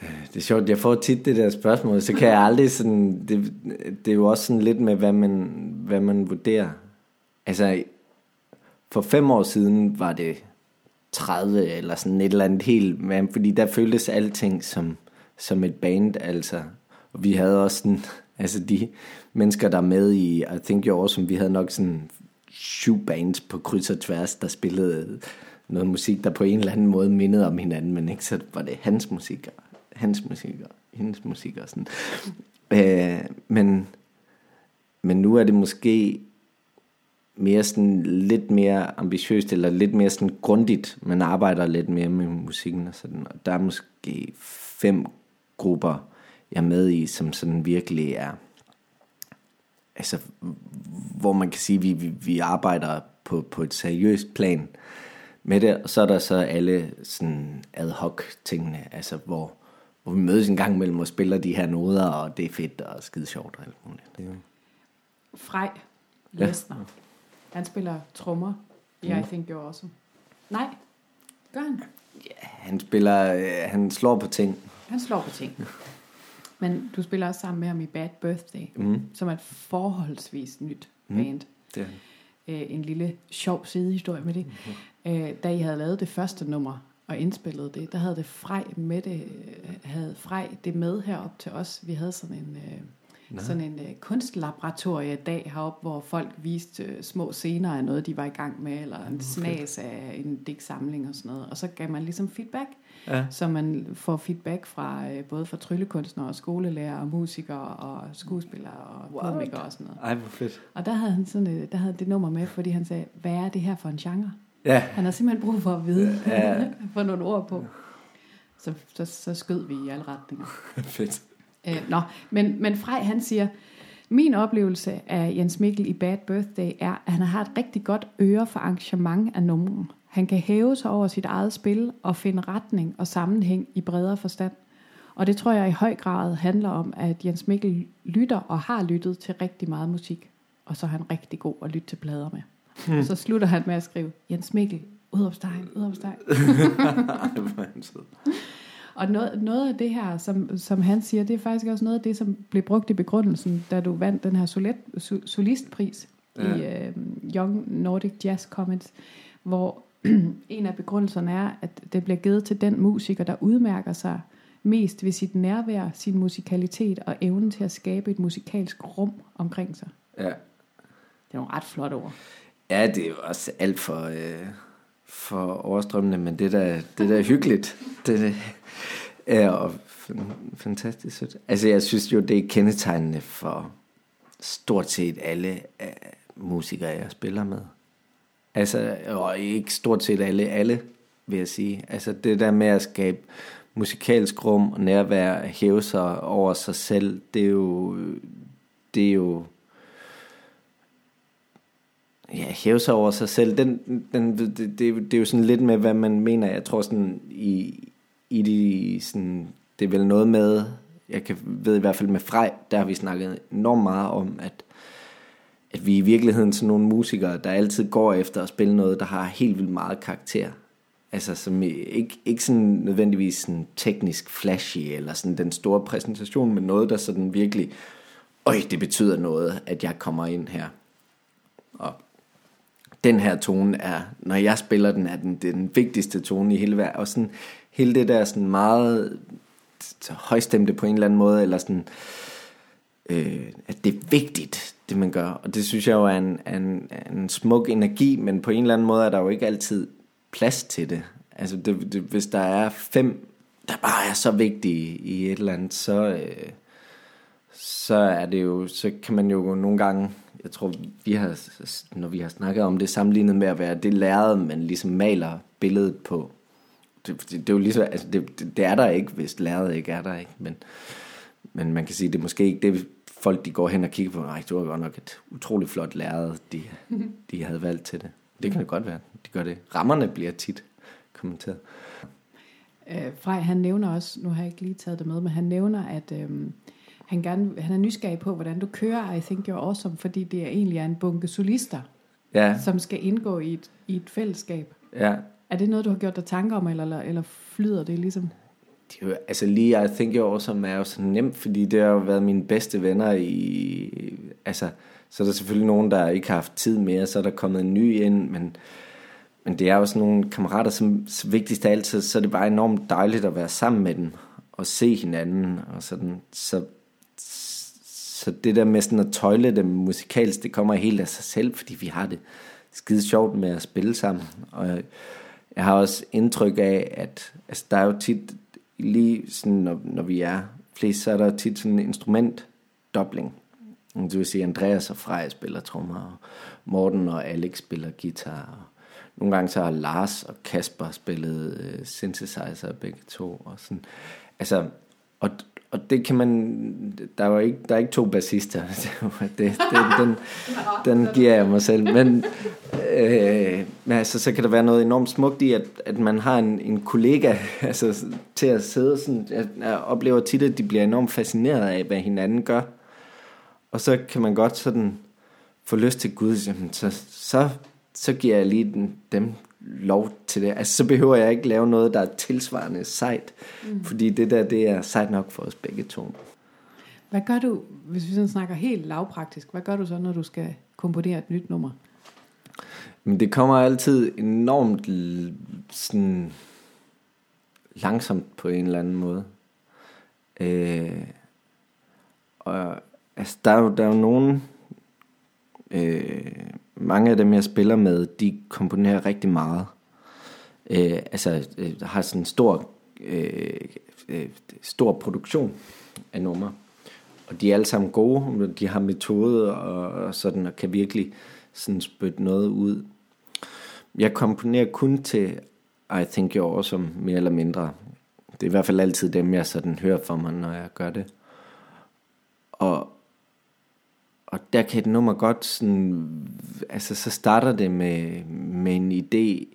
Det er sjovt, jeg får tit det der spørgsmål, så kan jeg aldrig sådan, det, det er jo også sådan lidt med, hvad man, hvad man vurderer. Altså, for fem år siden var det 30 eller sådan et eller andet helt, men fordi der føltes alting som, som et band, altså. Og vi havde også sådan, altså de mennesker, der er med i I Think You're Awesome, vi havde nok sådan syv bands på kryds og tværs, der spillede noget musik, der på en eller anden måde mindede om hinanden, men ikke så var det hans musik, og hans musik og hendes musik og sådan. Øh, men, men nu er det måske mere sådan lidt mere ambitiøst, eller lidt mere sådan grundigt. Man arbejder lidt mere med musikken og sådan. Og der er måske fem grupper, jeg er med i, som sådan virkelig er, altså, hvor man kan sige, at vi, vi, vi arbejder på, på et seriøst plan med det, og så er der så alle sådan ad hoc tingene, altså hvor, hvor vi mødes en gang imellem og spiller de her noder, og det er fedt og skide sjovt og alt muligt. Er.
Frej
Ja.
Lesnar. Han spiller trommer i I Think You're Awesome. Nej, gør han.
Han spiller, øh, han slår på ting.
Han slår på ting. Men du spiller også sammen med ham i Bad Birthday,
Mm.
som er et forholdsvis nyt
Mhm.
band.
Det er
Øh, en lille sjov sidehistorie med det. Øh, da I havde lavet det første nummer og indspillet det, der havde det Frej med det, øh, havde Frej det med herop til os. Vi havde sådan en, øh, sådan en øh, kunstlaboratorie dag heroppe, hvor folk viste øh, små scener af noget, de var i gang med, eller en snas af en digtsamling og sådan noget. Og så gav man ligesom feedback,
Ja.
så man får feedback fra øh, både fra tryllekunstnere og skolelærer og musikere og skuespillere og
What?
komikere og sådan noget.
Ej, hvor fedt.
Og der havde han sådan et, der havde det nummer med, fordi han sagde, hvad er det her for en genre?
Ja,
Han har simpelthen brug for at vide,
Ja.
få nogle ord på. Så, så, så skød vi i alle retninger.
fedt.
Øh, nå, men, men Frej han siger, min oplevelse af Jens Mikkel i Bad Birthday er, at han har et rigtig godt øre for arrangement af numre. Han kan hæve sig over sit eget spil og finde retning og sammenhæng i bredere forstand. Og det tror jeg i høj grad handler om, at Jens Mikkel lytter og har lyttet til rigtig meget musik. Og så er han rigtig god at lytte til plader med. Hmm. Så slutter han med at skrive, Jens Mikkel, udopstegn, udopstegn. Og noget, noget af det her, som, som han siger, det er faktisk også noget af det, som blev brugt i begrundelsen, da du vandt den her solet, so, solistpris ja. i uh, Young Nordic Jazz Comments, hvor en af begrundelserne er, at det bliver givet til den musiker, der udmærker sig mest ved sit nærvær, sin musikalitet og evnen til at skabe et musikalsk rum omkring sig.
Ja.
Det er nogle ret flotte ord.
ja, det er jo også alt for, øh, for overstrømmende, men det der, det der er hyggeligt. Det er og fantastisk sødt. Altså, jeg synes jo, det er kendetegnende for stort set alle øh, musikere, jeg spiller med. Altså, og ikke stort set alle, alle, vil jeg sige. Altså, det der med at skabe musikalsk rum og nærvær, hæve sig over sig selv, det er jo, det er jo, ja, hæve sig over sig selv, den, den, det, det, det er jo sådan lidt med, hvad man mener. Jeg tror sådan, i, i de, sådan, det er vel noget med, jeg kan, ved i hvert fald med Frej, der har vi snakket enormt meget om, at, at vi i virkeligheden sådan nogle musikere, der altid går efter at spille noget, der har helt vildt meget karakter. Altså som ikke, ikke sådan nødvendigvis sådan teknisk flashy, eller sådan den store præsentation, men noget, der sådan virkelig, øj, det betyder noget, at jeg kommer ind her. Og den her tone er, når jeg spiller den, er den, den vigtigste tone i hele verden. Og sådan hele det der sådan meget højstemte på en eller anden måde, eller sådan, øh, at det er vigtigt, det man gør. Og det synes jeg jo er en, en, en smuk energi, men på en eller anden måde er der jo ikke altid plads til det. Altså det, det, hvis der er fem, der bare er så vigtige i et eller andet, så, øh, så er det jo, så kan man jo nogle gange, jeg tror vi har, når vi har snakket om det, sammenlignet med at være det lærred, man ligesom maler billedet på. Det, det, det er jo ligesom, altså det, det, det er der ikke, hvis lærredet ikke er der, ikke? Men, men man kan sige, det er måske ikke det, folk de går hen og kigger på, nej, det var godt nok et utroligt flot lærred, de, de havde valgt til det. Det kan det godt være, de gør det. Rammerne bliver tit kommenteret.
Øh, Frej, han nævner også, nu har jeg ikke lige taget det med, men han nævner, at øh, han, gerne, han er nysgerrig på, hvordan du kører I Think You're Awesome, fordi det er egentlig er en bunke solister,
Ja,
som skal indgå i et, i et fællesskab.
ja.
Er det noget, du har gjort dig tanker om, eller, eller, eller flyder det ligesom?
Det er jo, altså lige I Think You're Awesome er jo så nemt, fordi det har jo været mine bedste venner i... Altså, så er der selvfølgelig nogen, der ikke har haft tid mere, så er der kommet en ny ind, men, men det er jo sådan nogle kammerater, som vigtigst af alt, så, så er det bare enormt dejligt at være sammen med dem, og se hinanden, og sådan, så, så det der med sådan at tøjle dem musikalsk, det kommer helt af sig selv, fordi vi har det skide sjovt med at spille sammen, og jeg, har også indtryk af, at altså, der er jo tit, lige sådan, når, når vi er flest, så er der tit sådan en instrumentdobling. Det vil sige, Andreas og Freja spiller trommer, og Morten og Alex spiller guitar, og nogle gange så har Lars og Kasper spillet øh, synthesizer begge to, og sådan. Altså, og, og det kan man, der er jo ikke, der er ikke to bassister, det, det, den, den giver jeg mig selv, men, øh, men altså, så kan der være noget enormt smukt i, at, at man har en, en kollega altså, til at sidde sådan, jeg, jeg oplever tit, at de bliver enormt fascineret af, hvad hinanden gør, og så kan man godt sådan få lyst til Gud, jamen, så, så, så giver jeg lige den, dem lov til det. Altså, så behøver jeg ikke lave noget, der er tilsvarende sejt. Mm. Fordi det der, det er sejt nok for os begge to.
Hvad gør du, hvis vi sådan snakker helt lavpraktisk, hvad gør du så, når du skal komponere et nyt nummer?
Men det kommer altid enormt sådan langsomt på en eller anden måde. Øh, og altså, der er jo, der er jo nogen, øh, mange af dem jeg spiller med, de komponerer rigtig meget. Øh, altså øh, har sådan en stor, øh, øh, stor produktion af numre. Og de er alle sammen gode, de har metode og, og sådan, og kan virkelig sådan spytte noget ud. Jeg komponerer kun til I Think You're Awesome, mere eller mindre. Det er i hvert fald altid dem, jeg sådan hører for mig, når jeg gør det. Og, og der kan et nummer godt sådan, altså så starter det med, med en idé.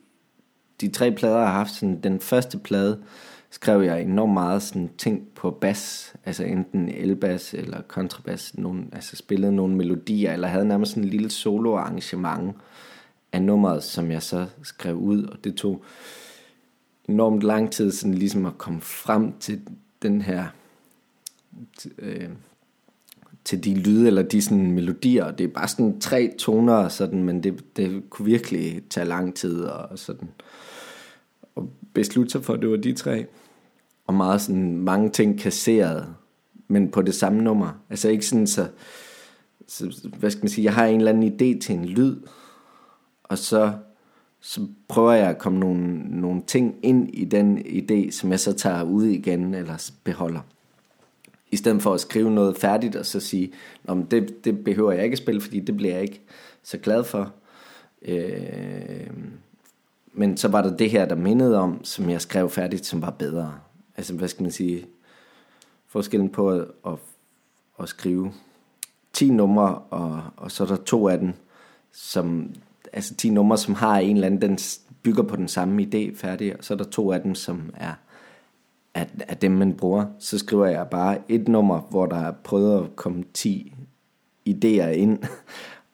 De tre plader har haft sådan, den første plade skrev jeg enormt meget sådan ting på bas, altså enten elbas eller kontrabas, nogle, altså spillede nogle melodier, eller havde nærmest sådan en lille solo arrangement af nummeret, som jeg så skrev ud, og det tog enormt lang tid sådan ligesom at komme frem til den her øh, til de lyde eller de sådan melodier. Det er bare sådan tre toner, sådan, men det, det kunne virkelig tage lang tid og sådan. Og beslutte sig for, at det var de tre. Og meget sådan mange ting kasseret, men på det samme nummer. Altså ikke sådan så, så hvad skal man sige, jeg har en eller anden idé til en lyd, og så, så prøver jeg at komme nogle, nogle ting ind i den idé, som jeg så tager ud igen eller beholder. I stedet for at skrive noget færdigt og så sige, Nå, men det, det behøver jeg ikke at spille, fordi det bliver jeg ikke så glad for. Øh, men så var der det her, der mindede om, som jeg skrev færdigt, som var bedre. Altså, hvad skal man sige? Forskellen på at, at, at skrive 10 numre, og, og så er der to af dem, som, altså 10 numre, som har en eller anden, den bygger på den samme idé færdig, og så er der to af dem, som er af, af dem, man bruger. Så skriver jeg bare et nummer, hvor der er prøvet at komme 10 idéer ind,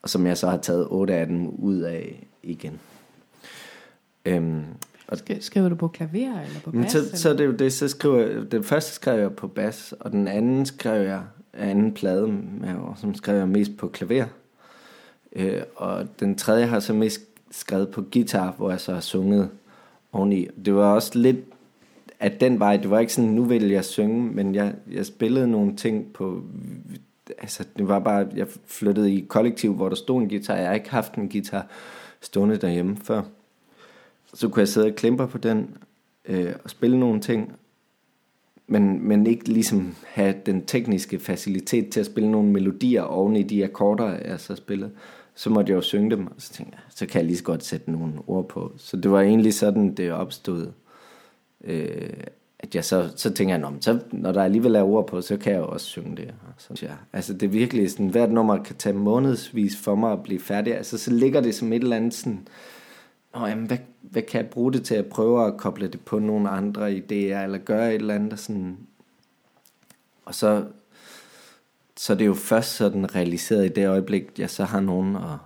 og som jeg så har taget otte af dem ud af igen. Øhm,
Sk- skriver du på klaver eller på bas?
så,
eller?
så er det jo det, så skriver jeg, den første skrev jeg på bas, og den anden skrev jeg, anden plade, med, som skrev jeg mest på klaver. Øh, og den tredje har så mest skrevet på guitar, hvor jeg så har sunget oveni. Det var også lidt at den vej, det var ikke sådan, nu vil jeg synge, men jeg, jeg spillede nogle ting på, altså det var bare, jeg flyttede i kollektiv, hvor der stod en guitar, jeg har ikke haft en guitar stående derhjemme før. Så kunne jeg sidde og klemper på den, øh, og spille nogle ting, men, men ikke ligesom have den tekniske facilitet til at spille nogle melodier oven i de akkorder, jeg så spillede. Så måtte jeg jo synge dem, og så tænkte jeg, så kan jeg lige så godt sætte nogle ord på. Så det var egentlig sådan, det opstod. Øh, at jeg så, så tænker jeg, så, når der alligevel er ord på, så kan jeg jo også synge det. Så, ja. Altså det er virkelig sådan, hvert nummer kan tage månedsvis for mig at blive færdig. Altså så ligger det som et eller andet sådan, Nå, jamen, hvad, hvad kan jeg bruge det til at prøve at koble det på nogle andre idéer, eller gøre et eller andet sådan. Og så, så er det jo først sådan realiseret i det øjeblik, jeg så har nogen at,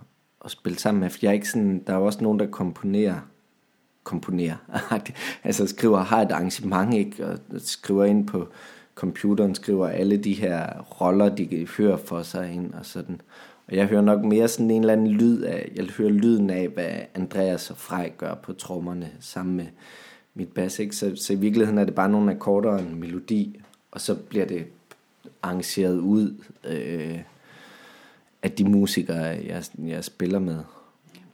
at spille sammen med. For jeg er ikke sådan, der er jo også nogen, der komponerer, komponerer, altså skriver, har et arrangement, ikke, og skriver ind på computeren, skriver alle de her roller, de hører for sig ind, og sådan. Og jeg hører nok mere sådan en eller anden lyd af, jeg hører lyden af, hvad Andreas og Frej gør på trommerne sammen med mit bas, ikke? Så, så i virkeligheden er det bare nogle akkorder og en melodi, og så bliver det arrangeret ud øh, af de musikere, jeg, jeg spiller med.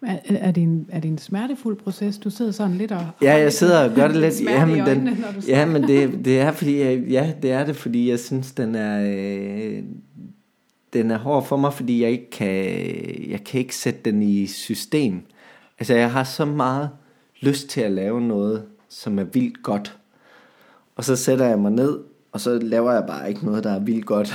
Er, er, det en, er det en smertefuld proces? Du sidder sådan lidt og...
Ja, jeg sidder og gør det lidt. Ja, men,
øjnene,
den,
du
ja, men det, det er fordi, jeg, ja, det er det, fordi jeg synes, den er, øh, den er hård for mig, fordi jeg ikke kan, jeg kan ikke sætte den i system. Altså, jeg har så meget lyst til at lave noget, som er vildt godt. Og så sætter jeg mig ned, og så laver jeg bare ikke noget, der er vildt godt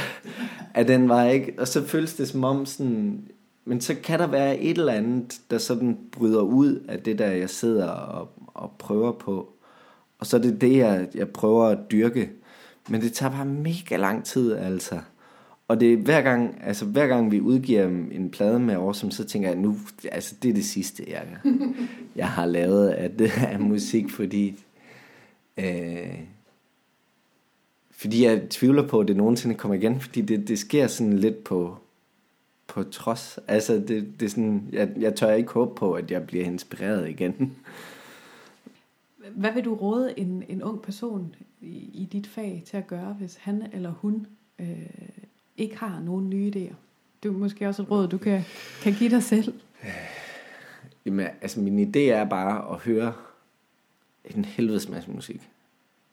af den vej, ikke? Og så føles det som om sådan, men så kan der være et eller andet, der sådan bryder ud af det, der jeg sidder og, og prøver på. Og så er det det, jeg, jeg prøver at dyrke. Men det tager bare mega lang tid, altså. Og det er hver gang, altså hver gang vi udgiver en plade med Awesome, så tænker jeg, nu, altså det er det sidste, jeg, jeg har lavet af, det, af musik, fordi, øh, fordi jeg tvivler på, at det nogensinde kommer igen, fordi det, det sker sådan lidt på, på trods. Altså det, det er sådan, jeg, jeg tør ikke håbe på, at jeg bliver inspireret igen.
Hvad vil du råde en, en ung person i, i dit fag til at gøre, hvis han eller hun øh, ikke har nogen nye idéer? Det er måske også et råd, du kan, kan give dig selv.
Jamen, altså min idé er bare at høre en helvedes masse musik.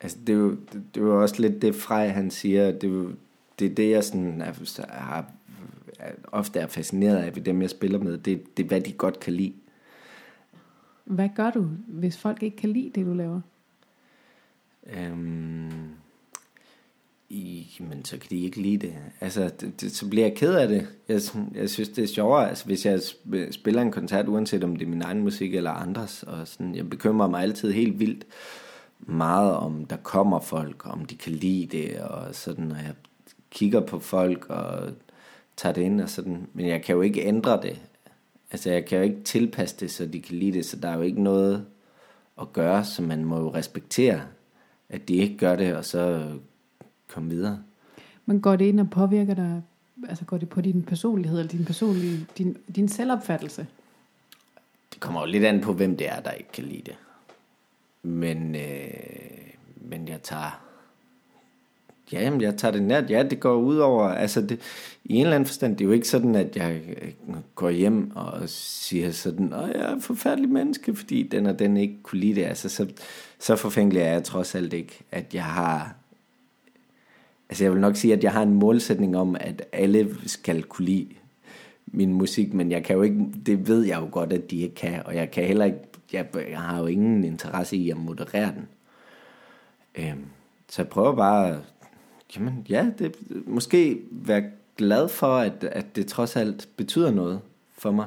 Altså det er jo, det, det er jo også lidt det Frej han siger, det er jo, det er det jeg sådan har, ofte er fascineret af ved dem jeg spiller med, det, det er hvad de godt kan lide.
Hvad gør du, hvis folk ikke kan lide det, du laver?
Øhm, men så kan de ikke lide det. Altså, det, det, så bliver jeg ked af det. Jeg, jeg synes, det er sjovere, altså, hvis jeg spiller en koncert, uanset om det er min egen musik eller andres, og sådan, jeg bekymrer mig altid helt vildt meget om, der kommer folk, om de kan lide det, og sådan, når jeg kigger på folk og tager det ind og sådan, men jeg kan jo ikke ændre det. Altså, jeg kan jo ikke tilpasse det, så de kan lide det, så der er jo ikke noget at gøre, så man må jo respektere, at de ikke gør det, og så komme videre.
Men går det ind og påvirker dig, altså går det på din personlighed, eller din personlige, din, din selvopfattelse?
Det kommer jo lidt an på, hvem det er, der ikke kan lide det. Men, øh, men jeg tager, jamen, jeg tager det nært. Ja, det går ud over, altså det, i en eller anden forstand, det er jo ikke sådan, at jeg øh, går hjem og siger sådan, at jeg er et forfærdelig menneske, fordi den og den ikke kunne lide det. Altså, så, så forfængelig er jeg trods alt ikke, at jeg har Altså jeg vil nok sige, at jeg har en målsætning om, at alle skal kunne lide min musik, men jeg kan jo ikke, det ved jeg jo godt, at de ikke kan, og jeg kan heller ikke, jeg, jeg har jo ingen interesse i at moderere den. Øhm, så jeg prøver bare, jamen ja, det, måske være glad for, at, at det trods alt betyder noget for mig.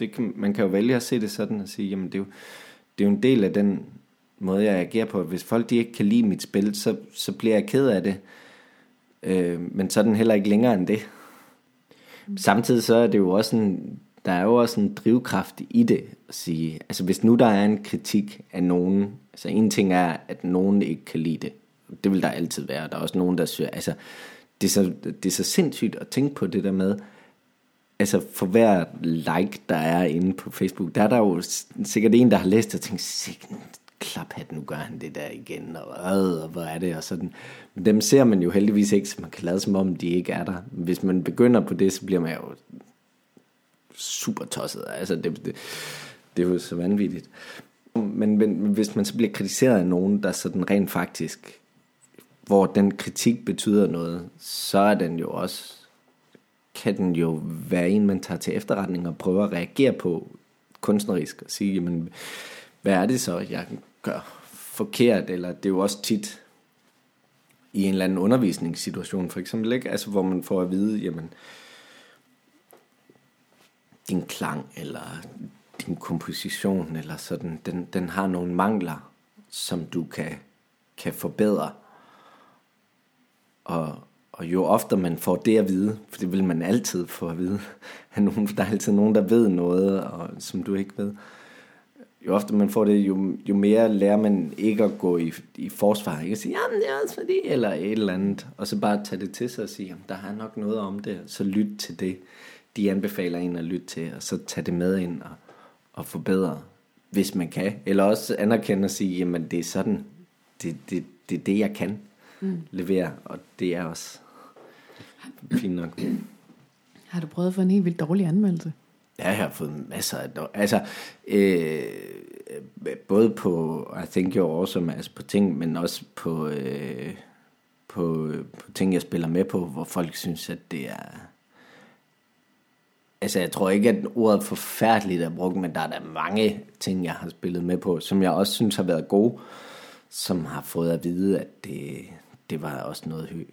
Det kan, man kan jo vælge at se det sådan og sige, jamen det er jo, det er jo en del af den måde, jeg agerer på. Hvis folk de ikke kan lide mit spil, så, så bliver jeg ked af det. Øh, men så er den heller ikke længere end det. Samtidig så er det jo også en, der er jo også en drivkraft i det at sige, altså hvis nu der er en kritik af nogen, altså en ting er, at nogen ikke kan lide det, det vil der altid være, der er også nogen, der siger, altså det er, så, det er så sindssygt at tænke på det der med, altså for hver like, der er inde på Facebook, der er der jo sikkert en, der har læst og tænkt, sikkert klaphat, nu gør han det der igen, og, øh, og hvor er det, og sådan. Men dem ser man jo heldigvis ikke, så man kan lade som om, de ikke er der. Hvis man begynder på det, så bliver man jo super tosset. Altså, det, det, det er jo så vanvittigt. Men, men, men hvis man så bliver kritiseret af nogen, der sådan rent faktisk, hvor den kritik betyder noget, så er den jo også, kan den jo være en, man tager til efterretning og prøver at reagere på kunstnerisk og sige, jamen, hvad er det så, jeg gør forkert, eller det er jo også tit i en eller anden undervisningssituation, for eksempel, ikke? Altså, hvor man får at vide, jamen, din klang, eller din komposition, eller sådan, den, den har nogle mangler, som du kan, kan forbedre. Og, og jo oftere man får det at vide, for det vil man altid få at vide, at nogen, der er altid nogen, der ved noget, og, som du ikke ved, jo ofte man får det, jo, jo mere lærer man ikke at gå i, i forsvar. Ikke at sige, jamen det er også fordi, eller et eller andet. Og så bare tage det til sig og sige, jamen der har nok noget om det. Så lyt til det, de anbefaler en at lytte til. Og så tage det med ind og, og forbedre, hvis man kan. Eller også anerkende og sige, jamen det er sådan, det, det, det er det, jeg kan mm. levere. Og det er også fint nok.
Har du prøvet at få en helt vildt dårlig anmeldelse?
Ja, jeg har fået masser af... Altså, øh, både på I Think You're Awesome, altså på ting, men også på, øh, på, på ting, jeg spiller med på, hvor folk synes, at det er... Altså, jeg tror ikke, at ordet forfærdeligt er brugt, men der er der mange ting, jeg har spillet med på, som jeg også synes har været gode, som har fået at vide, at det, det var også noget højt.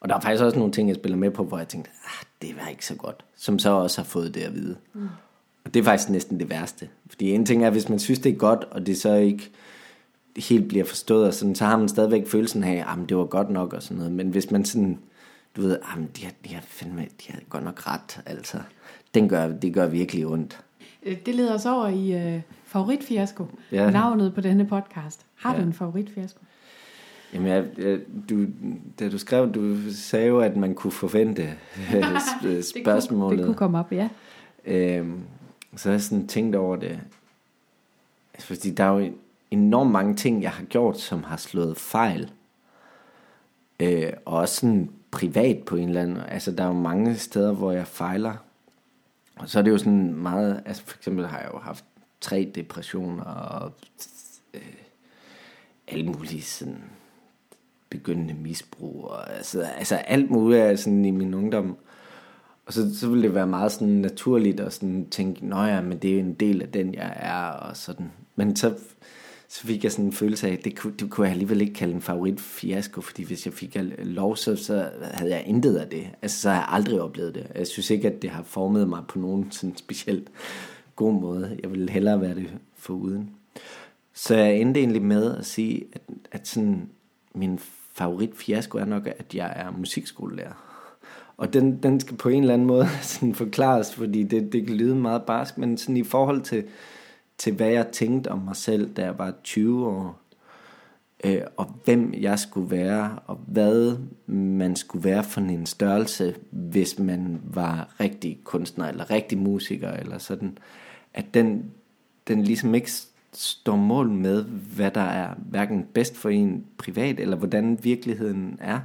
Og der er faktisk også nogle ting, jeg spiller med på, hvor jeg tænkte, ah, det var ikke så godt. Som så også har fået det at vide. Mm. Og det er faktisk næsten det værste. Fordi en ting er, hvis man synes, det er godt, og det så ikke helt bliver forstået, og sådan, så har man stadigvæk følelsen af, at det var godt nok og sådan noget. Men hvis man sådan, du ved, at de har, de har, fandme, de har godt nok ret, altså. Den gør, det gør virkelig ondt.
Øh, det leder os over i uh, favoritfiasko. Ja. Navnet på denne podcast. Har ja. du en favoritfiasko?
Jamen, jeg, jeg, du, da du skrev, du sagde jo, at man kunne forvente spørgsmålet.
det, kunne, det kunne komme op, ja.
Øhm, så har jeg sådan tænkt over det. Altså, fordi der er jo enormt mange ting, jeg har gjort, som har slået fejl. Øh, og også sådan privat på en eller anden. Altså, der er jo mange steder, hvor jeg fejler. Og så er det jo sådan meget... Altså, for eksempel har jeg jo haft tre depressioner og øh, alle mulige sådan begyndende misbrug, og altså, altså alt muligt er sådan i min ungdom. Og så, så ville det være meget sådan naturligt at sådan tænke, nå ja, men det er en del af den, jeg er, og sådan. Men så, så fik jeg sådan en følelse af, at det kunne, det kunne jeg alligevel ikke kalde en favorit fiasko, fordi hvis jeg fik lov, så, så havde jeg intet af det. Altså, så har jeg aldrig oplevet det. Jeg synes ikke, at det har formet mig på nogen sådan specielt god måde. Jeg ville hellere være det for uden. Så jeg endte egentlig med at sige, at, at sådan min favorit fiasko er nok, at jeg er musikskolelærer. Og den, den skal på en eller anden måde sådan forklares, fordi det, det kan lyde meget barsk, men sådan i forhold til, til hvad jeg tænkte om mig selv, da jeg var 20 år, øh, og hvem jeg skulle være, og hvad man skulle være for en størrelse, hvis man var rigtig kunstner, eller rigtig musiker, eller sådan, at den, den ligesom ikke står mål med, hvad der er hverken bedst for en privat, eller hvordan virkeligheden er.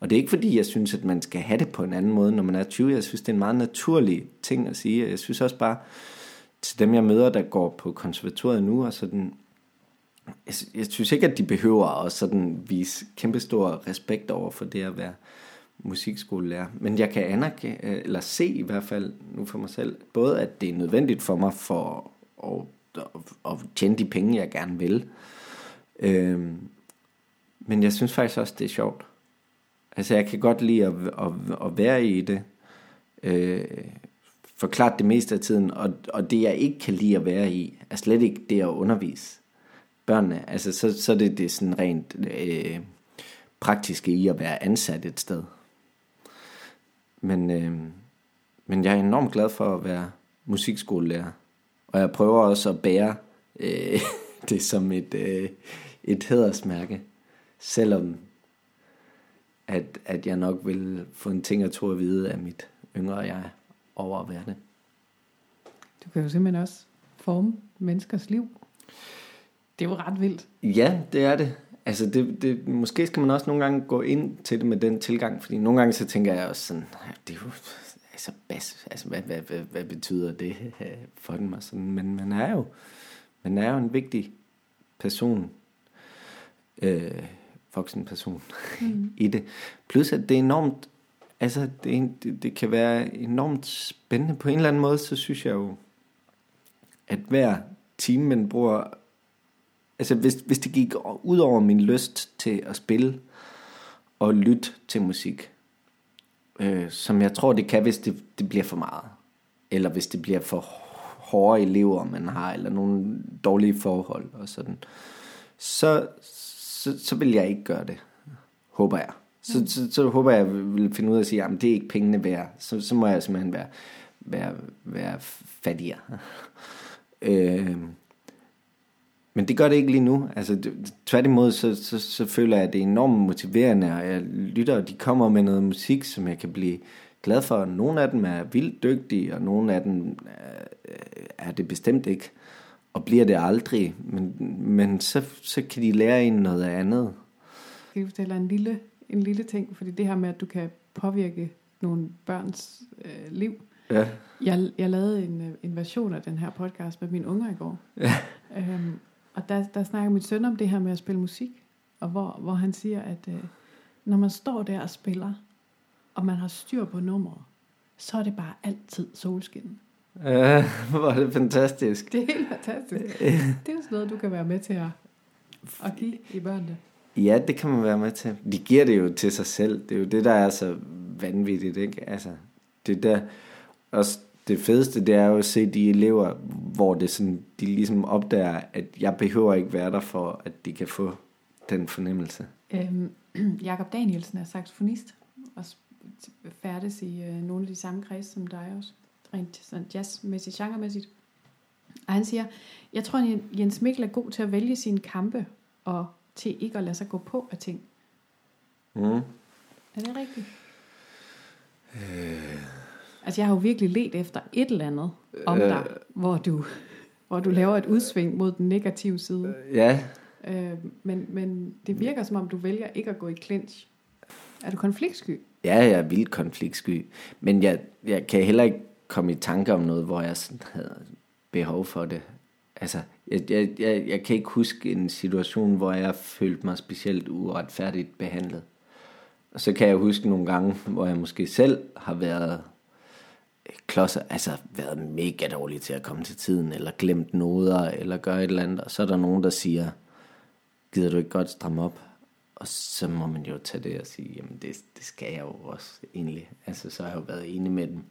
Og det er ikke fordi, jeg synes, at man skal have det på en anden måde, når man er 20. Jeg synes, det er en meget naturlig ting at sige. Jeg synes også bare, til dem jeg møder, der går på konservatoriet nu, og sådan, jeg, jeg synes ikke, at de behøver at sådan vise kæmpestor respekt over for det at være musikskolelærer. Men jeg kan anerkende, eller se i hvert fald nu for mig selv, både at det er nødvendigt for mig for at og tjene de penge, jeg gerne vil. Øhm, men jeg synes faktisk også, det er sjovt. Altså, jeg kan godt lide at, at, at være i det. Øh, forklart det meste af tiden. Og, og det, jeg ikke kan lide at være i, er slet ikke det at undervise børnene. Altså, så, så er det det sådan rent øh, praktiske i at være ansat et sted. Men, øh, men jeg er enormt glad for at være musikskolelærer. Og jeg prøver også at bære øh, det som et, øh, et hædersmærke. Selvom at, at jeg nok vil få en ting at tro at vide af mit yngre jeg over at være det.
Du kan jo simpelthen også forme menneskers liv. Det er jo ret vildt.
Ja, det er det. Altså, det, det, måske skal man også nogle gange gå ind til det med den tilgang, fordi nogle gange så tænker jeg også sådan, det er jo, altså, bas, altså hvad, hvad, hvad, hvad betyder det for dem? Og sådan, men man er jo, man er jo en vigtig person, øh, voksen person mm. i det. Plus at det er enormt, altså det, det, det kan være enormt spændende på en eller anden måde, så synes jeg jo, at hver time man bruger altså hvis, hvis det gik ud over min lyst til at spille og lytte til musik, øh, som jeg tror det kan, hvis det, det bliver for meget, eller hvis det bliver for hårde elever, man har, eller nogle dårlige forhold og sådan, så, så, så vil jeg ikke gøre det, håber jeg. Så, mm. så, så, så håber jeg, at jeg vil finde ud af at sige, at det er ikke pengene værd. Så, så må jeg simpelthen være, være, være fattigere. øh, men det gør det ikke lige nu. Altså, tværtimod, så, så, så føler jeg, at det er enormt motiverende, og jeg lytter, og de kommer med noget musik, som jeg kan blive glad for. Nogle af dem er vildt dygtige, og nogle af dem er det bestemt ikke, og bliver det aldrig. Men, men så, så kan de lære en noget andet.
Skal jeg fortælle en lille, en lille ting? Fordi det her med, at du kan påvirke nogle børns øh, liv.
Ja.
Jeg, jeg lavede en, øh, en version af den her podcast med mine unger i går.
Ja.
Øhm, og der, der snakker min søn om det her med at spille musik, og hvor, hvor han siger, at øh, når man står der og spiller, og man har styr på nummeret, så er det bare altid solskin.
Ja, hvor er det fantastisk.
Det er helt fantastisk. Det er jo sådan noget, du kan være med til at, at give i børnene.
Ja, det kan man være med til. De giver det jo til sig selv. Det er jo det, der er så vanvittigt, ikke? Altså, det der, også det fedeste, det er jo at se de elever, hvor det sådan, de ligesom opdager, at jeg behøver ikke være der for, at de kan få den fornemmelse.
Øhm, Jakob Danielsen er saxofonist og færdes i øh, nogle af de samme kreds som dig også, rent sådan jazzmæssigt, genremæssigt. Og han siger, jeg tror, Jens Mikkel er god til at vælge sine kampe, og til ikke at lade sig gå på af ting.
Mm.
Er det rigtigt? Øh Altså jeg har jo virkelig let efter et eller andet om øh, dig, hvor du, hvor du laver et udsving mod den negative side.
Øh, ja.
Øh, men, men det virker som om du vælger ikke at gå i clinch. Er du konfliktsky?
Ja, jeg er vildt konfliktsky. Men jeg, jeg kan heller ikke komme i tanke om noget, hvor jeg sådan havde behov for det. Altså, jeg, jeg, jeg, jeg kan ikke huske en situation, hvor jeg følte mig specielt uretfærdigt behandlet. Og så kan jeg huske nogle gange, hvor jeg måske selv har været klodser, altså været mega dårlige til at komme til tiden, eller glemt noder, eller gøre et eller andet, og så er der nogen, der siger, gider du ikke godt stramme op? Og så må man jo tage det og sige, jamen det, det skal jeg jo også egentlig. Altså så har jeg jo været enig med dem.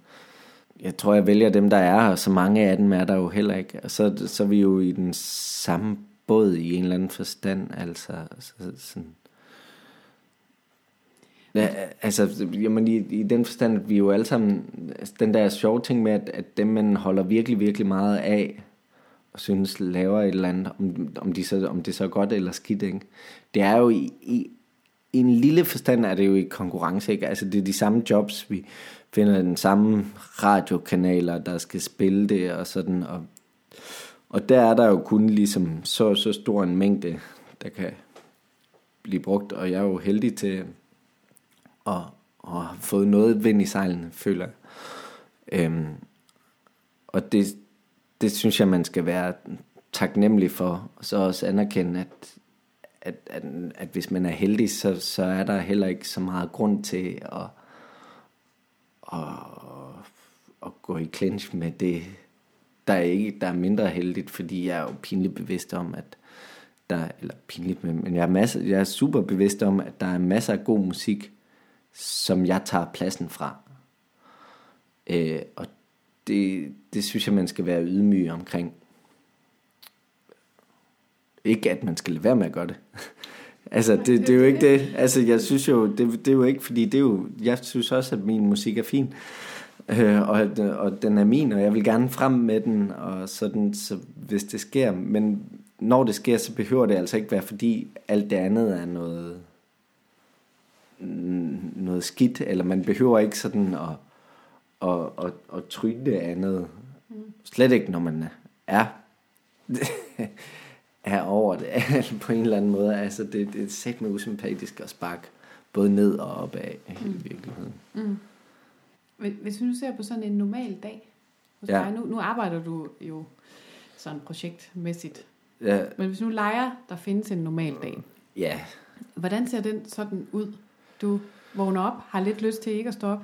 Jeg tror, jeg vælger dem, der er, og så mange af dem er der jo heller ikke. Og så, så er vi jo i den samme båd i en eller anden forstand, altså så, sådan, Ja, altså, jamen, i, i den forstand, at vi jo alle sammen, altså, den der sjove ting med, at, at dem, man holder virkelig, virkelig meget af, og synes laver et eller andet, om, om, de så, om det så er godt eller skidt, ikke? det er jo i, i, i en lille forstand er det jo i konkurrence, ikke? altså det er de samme jobs, vi finder den samme radiokanaler, der skal spille det og sådan, og, og der er der jo kun ligesom så, så stor en mængde, der kan blive brugt, og jeg er jo heldig til, og, og har fået noget vind i sejlene, føler jeg. Øhm, og det, det synes jeg, man skal være taknemmelig for, og så også anerkende, at, at, at, at hvis man er heldig, så, så er der heller ikke så meget grund til at, at, at gå i clinch med det, der er, ikke, der er mindre heldigt, fordi jeg er jo pinligt bevidst om, at der, eller pinligt, men jeg er, masser, jeg er super bevidst om, at der er masser af god musik, som jeg tager pladsen fra. Øh, og det, det synes jeg, man skal være ydmyg omkring. Ikke at man skal lade være med at gøre det. altså, det, det er jo ikke det. Altså, jeg synes jo, det, det er jo ikke, fordi det er jo, jeg synes også, at min musik er fin. øh, og, og den er min, og jeg vil gerne frem med den, og sådan, så hvis det sker, men når det sker, så behøver det altså ikke være, fordi alt det andet er noget, noget skidt, eller man behøver ikke sådan at, at, at, at tryne andet. Slet ikke, når man er, er over det på en eller anden måde. Altså, det, det er sæt med usympatisk at sparke både ned og op af mm. i virkeligheden. Mm.
Hvis vi nu ser på sådan en normal dag hos ja. dig, nu, nu arbejder du jo sådan projektmæssigt. Ja. Men hvis nu leger, der findes en normal dag.
Ja.
Hvordan ser den sådan ud? Du vågner op, har lidt lyst til ikke at stå op.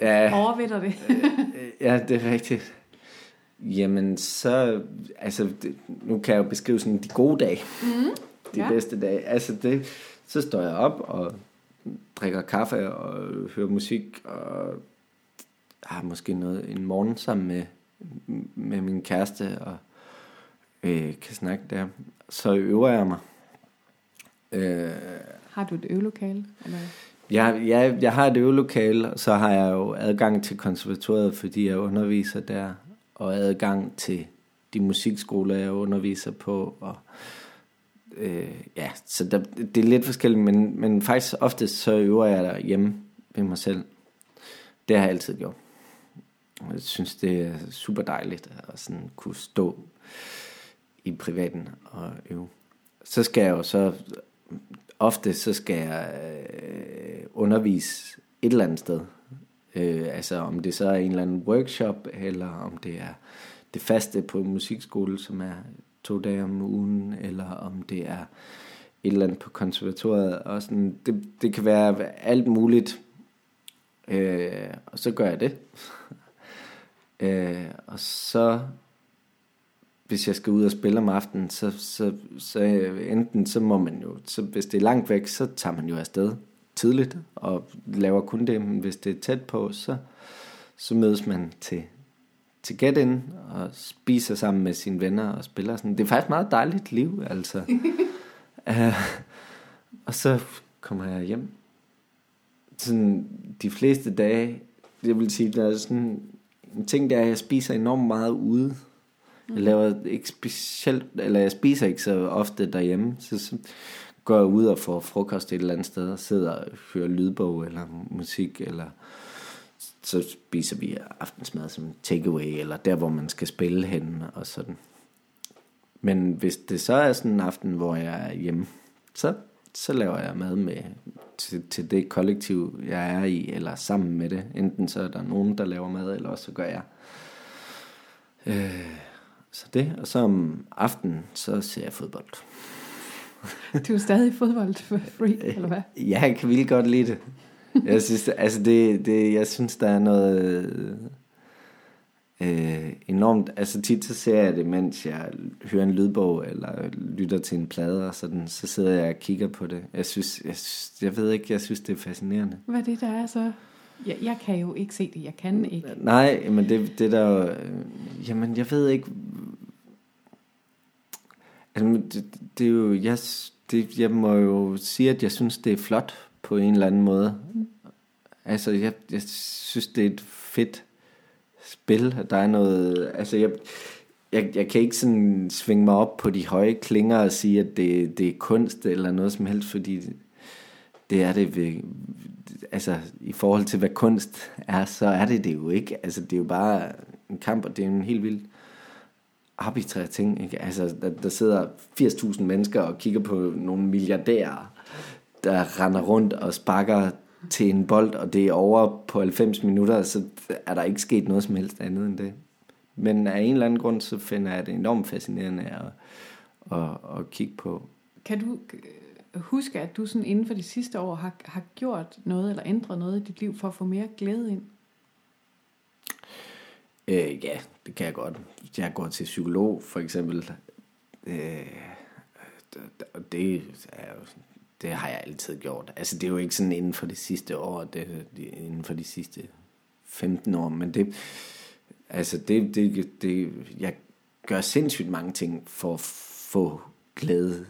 Ja. Overvinder det.
ja, det er rigtigt. Jamen, så... Altså, det, nu kan jeg jo beskrive sådan de gode dage. Mm. De ja. bedste dage. Altså, det, så står jeg op og drikker kaffe og hører musik og har måske noget en morgen sammen med, med min kæreste og øh, kan snakke der. Så øver jeg mig.
Øh, har du et øvelokale? Eller?
Jeg, jeg, jeg har et øvelokale, og så har jeg jo adgang til konservatoriet, fordi jeg underviser der, og adgang til de musikskoler, jeg underviser på, og øh, ja, så der, det er lidt forskelligt, men, men faktisk oftest så øver jeg der hjemme ved mig selv. Det har jeg altid gjort. Jeg synes, det er super dejligt at sådan kunne stå i privaten og øve. Så skal jeg jo så, ofte så skal jeg øh, undervise et eller andet sted. Øh, altså om det så er en eller anden workshop, eller om det er det faste på en musikskole, som er to dage om ugen, eller om det er et eller andet på konservatoriet. Og sådan, det, det kan være alt muligt. Øh, og så gør jeg det. øh, og så, hvis jeg skal ud og spille om aftenen, så, så, så enten så må man jo, så hvis det er langt væk, så tager man jo afsted tidligt og laver kun det, men hvis det er tæt på, så, så mødes man til, til Get In og spiser sammen med sine venner og spiller sådan. Det er faktisk meget dejligt liv, altså. uh, og så kommer jeg hjem. Sådan de fleste dage, jeg vil sige, der er sådan en ting, der er, at jeg spiser enormt meget ude. Jeg laver ikke specielt, eller jeg spiser ikke så ofte derhjemme, så, så går jeg ud og får frokost et eller andet sted, og sidder og hører lydbog eller musik, eller så spiser vi aftensmad som takeaway, eller der, hvor man skal spille hen, og sådan. Men hvis det så er sådan en aften, hvor jeg er hjemme, så, så laver jeg mad med til, til det kollektiv, jeg er i, eller sammen med det. Enten så er der nogen, der laver mad, eller også så gør jeg. Øh, så det, og så om aftenen, så ser jeg fodbold.
Du er stadig fodboldfreak, eller hvad?
Ja, jeg kan virkelig godt lide det. Jeg synes, altså det, det, jeg synes, der er noget øh, enormt... Altså tit så ser jeg det, mens jeg hører en lydbog, eller lytter til en plade, og sådan, så sidder jeg og kigger på det. Jeg synes, jeg, synes, jeg ved ikke, jeg synes, det er fascinerende.
Hvad er det, der er så? Jeg, jeg kan jo ikke se det, jeg kan ikke.
Nej, men det, det der. Øh, jamen, jeg ved ikke... Altså, det, det er jo... Jeg, det, jeg må jo sige, at jeg synes, det er flot på en eller anden måde. Mm. Altså, jeg, jeg synes, det er et fedt spil. Der er noget... Altså, jeg, jeg, jeg kan ikke sådan svinge mig op på de høje klinger og sige, at det, det er kunst eller noget som helst, fordi det er det altså i forhold til hvad kunst er, så er det det jo ikke. Altså det er jo bare en kamp, og det er en helt vild arbitrær ting. Ikke? Altså der, der sidder 80.000 mennesker og kigger på nogle milliardærer, der render rundt og sparker til en bold, og det er over på 90 minutter, så er der ikke sket noget som helst andet end det. Men af en eller anden grund, så finder jeg det enormt fascinerende at, at, at kigge på.
Kan du huske, at du sådan inden for de sidste år har, har gjort noget, eller ændret noget i dit liv, for at få mere glæde ind?
Øh, ja, det kan jeg godt. Jeg går til psykolog, for eksempel. Øh, det er jo det har jeg altid gjort. Altså det er jo ikke sådan inden for de sidste år, det er inden for de sidste 15 år, men det, altså det, det, det, jeg gør sindssygt mange ting for at få glæde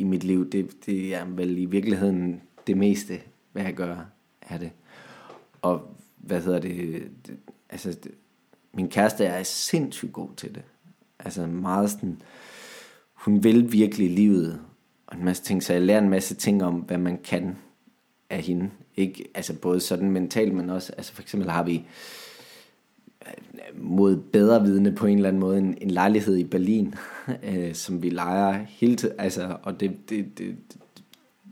i mit liv. Det, det er vel i virkeligheden det meste, hvad jeg gør, er det. Og hvad hedder det, det altså, det, min kæreste er sindssygt god til det. Altså meget sådan, hun vil virkelig livet, og en masse ting, så jeg lærer en masse ting om, hvad man kan af hende. Ikke, altså både sådan mentalt, men også, altså for eksempel har vi øh, mod bedre vidne på en eller anden måde en, en lejlighed i Berlin, øh, som vi leger hele tiden, altså, og det, det, det, det,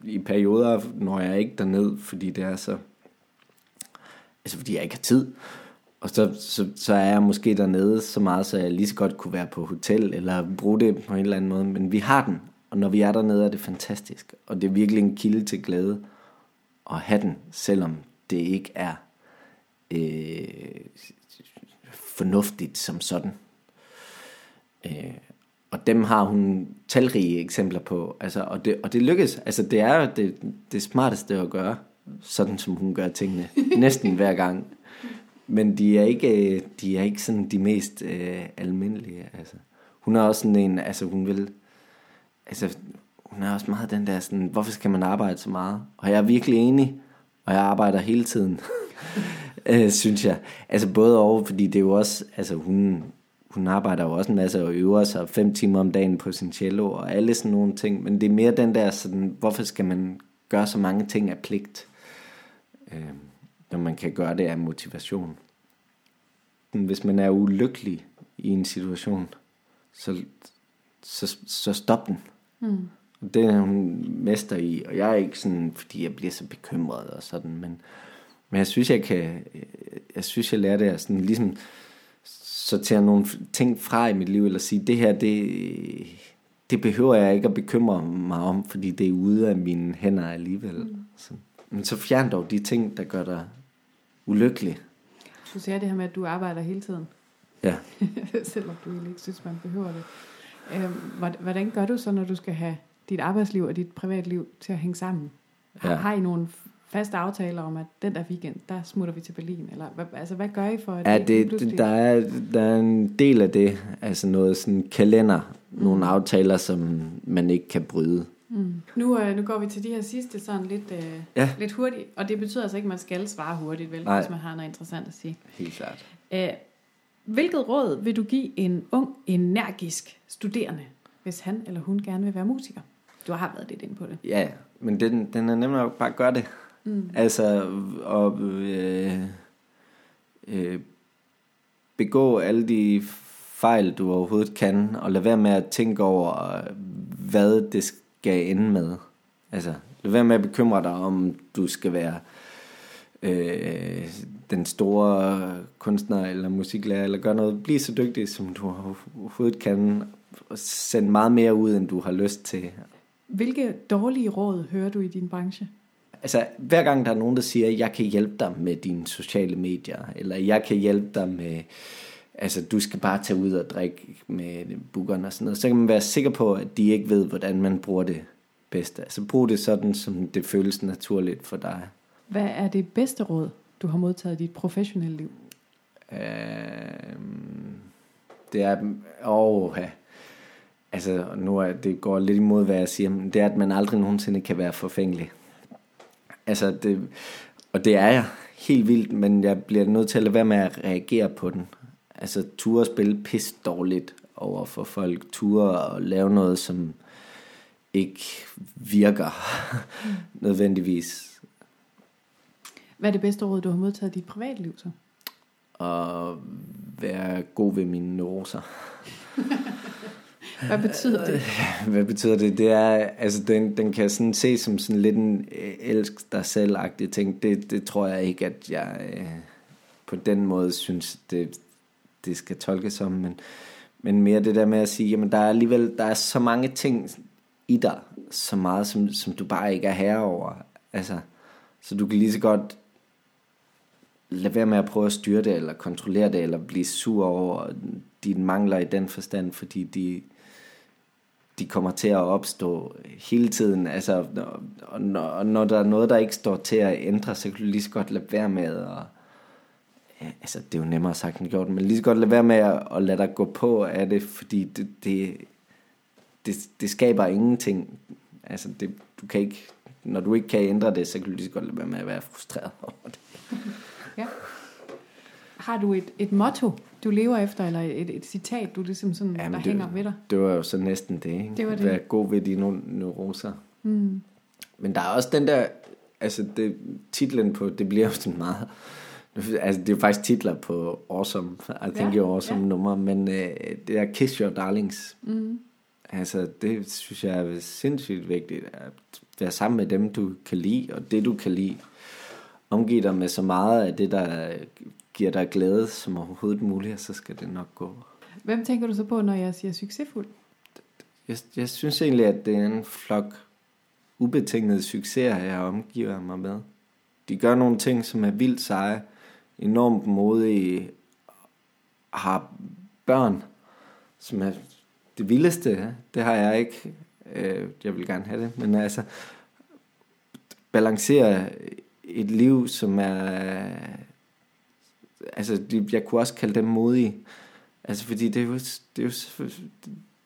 i perioder når jeg ikke derned, fordi det er så, altså fordi jeg ikke har tid, og så, så, så er jeg måske dernede så meget, så jeg lige så godt kunne være på hotel, eller bruge det på en eller anden måde, men vi har den, og når vi er dernede, er det fantastisk, og det er virkelig en kilde til glæde, at have den, selvom det ikke er øh, fornuftigt som sådan. Øh, og dem har hun talrige eksempler på, altså, og, det, og det lykkes. Altså, det er jo det, det smarteste at gøre, sådan som hun gør tingene, næsten hver gang. Men de er ikke, de er ikke sådan de mest øh, almindelige. Altså. Hun er også sådan en, altså hun vil, altså hun er også meget den der sådan, hvorfor skal man arbejde så meget? Og jeg er virkelig enig, og jeg arbejder hele tiden, øh, synes jeg. Altså både over, fordi det er jo også, altså hun, hun arbejder jo også en masse og øver sig fem timer om dagen på sin cello og alle sådan nogle ting, men det er mere den der sådan, hvorfor skal man gøre så mange ting af pligt, øh, når man kan gøre det af motivation. Hvis man er ulykkelig i en situation, så, så, så stop den. Mm. Det er hun mester i, og jeg er ikke sådan, fordi jeg bliver så bekymret og sådan, men, men jeg synes, jeg kan, jeg synes, jeg lærer det at sådan ligesom sortere nogle ting fra i mit liv, eller sige, det her, det, det behøver jeg ikke at bekymre mig om, fordi det er ude af mine hænder alligevel. Mm. Så, men så fjern dog de ting, der gør dig ulykkelig.
Du siger det her med, at du arbejder hele tiden.
Ja.
Selvom du ikke synes, man behøver det. Øhm, hvordan gør du så, når du skal have dit arbejdsliv og dit privatliv til at hænge sammen? Ja. Har I nogle faste aftaler om, at den der weekend, der smutter vi til Berlin? Eller hvad, altså, hvad gør I for, at
ja, det, der, er, der er en del af det, altså noget sådan kalender, mm. nogle aftaler, som man ikke kan bryde.
Mm. Nu, øh, nu går vi til de her sidste sådan lidt, øh, ja. lidt hurtigt, og det betyder altså ikke, at man skal svare hurtigt, vel, hvis man har noget interessant at sige.
Helt klart.
Æh, hvilket råd vil du give en ung, energisk studerende, hvis han eller hun gerne vil være musiker? Du har været lidt inde på det.
Ja, men den, den er at bare gøre det. Mm. Altså, og øh, øh, begå alle de fejl, du overhovedet kan, og lad være med at tænke over, hvad det skal ende med. Altså, lad være med at bekymre dig om, du skal være øh, den store kunstner eller musiklærer, eller gøre noget. Bliv så dygtig, som du overhovedet kan, og send meget mere ud, end du har lyst til.
Hvilke dårlige råd hører du i din branche?
Altså, hver gang der er nogen, der siger, jeg kan hjælpe dig med dine sociale medier, eller jeg kan hjælpe dig med, altså, du skal bare tage ud og drikke med bukkerne og sådan noget, så kan man være sikker på, at de ikke ved, hvordan man bruger det bedste. Altså, brug det sådan, som det føles naturligt for dig.
Hvad er det bedste råd, du har modtaget i dit professionelle liv?
Øh, det er, åh, ja altså nu er det går lidt imod, hvad jeg siger, men det er, at man aldrig nogensinde kan være forfængelig. Altså, det, og det er jeg helt vildt, men jeg bliver nødt til at lade være med at reagere på den. Altså, ture spille pis dårligt over for folk, ture og lave noget, som ikke virker nødvendigvis.
Hvad er det bedste råd, du har modtaget i dit privatliv så?
At være god ved mine neuroser.
Hvad betyder det?
Hvad betyder det? Det er, altså den, den kan sådan se som sådan lidt en øh, elsk dig selv ting. Det, det tror jeg ikke, at jeg øh, på den måde synes, det, det skal tolkes som. Men, men mere det der med at sige, jamen der er alligevel, der er så mange ting i dig, så meget som, som du bare ikke er herre over. Altså, så du kan lige så godt lade være med at prøve at styre det, eller kontrollere det, eller blive sur over dine mangler i den forstand, fordi de, de kommer til at opstå hele tiden. Altså, og når, når der er noget, der ikke står til at ændre, så kan du lige så godt lade være med at... Ja, altså, det er jo nemmere sagt end gjort, men lige så godt lade være med at, at lade dig gå på af det, fordi det, det, det, det skaber ingenting. Altså, det, du kan ikke, når du ikke kan ændre det, så kan du lige så godt lade være med at være frustreret over det.
ja. Har du et, et motto, du lever efter, eller et, et citat, du ligesom sådan,
Jamen,
der
det-
hænger ved dig?
Det var jo så næsten det, ikke?
Det var det.
Vær god ved dine neu- neuroser.
Mm.
Men der er også den der, altså det, titlen på, det bliver jo sådan meget, altså det er jo faktisk titler på Awesome, I Think
Ja,
You're Awesome
ja.
nummer, men øh, det der Kiss Your Darlings,
Mm.
altså det synes jeg er sindssygt vigtigt, at være sammen med dem, du kan lide, og det du kan lide, omgive dig med så meget af det, der giver dig glæde som overhovedet muligt, og så skal det nok gå.
Hvem tænker du så på, når jeg siger succesfuld?
Jeg, jeg synes egentlig, at det er en flok ubetingede succeser, jeg omgiver mig med. De gør nogle ting, som er vildt seje, enormt modige, har børn, som er det vildeste. Det har jeg ikke. Øh, Jeg vil gerne have det, men altså balancere et liv, som er altså jeg kunne også kalde dem modige. Altså fordi det er jo, det er jo,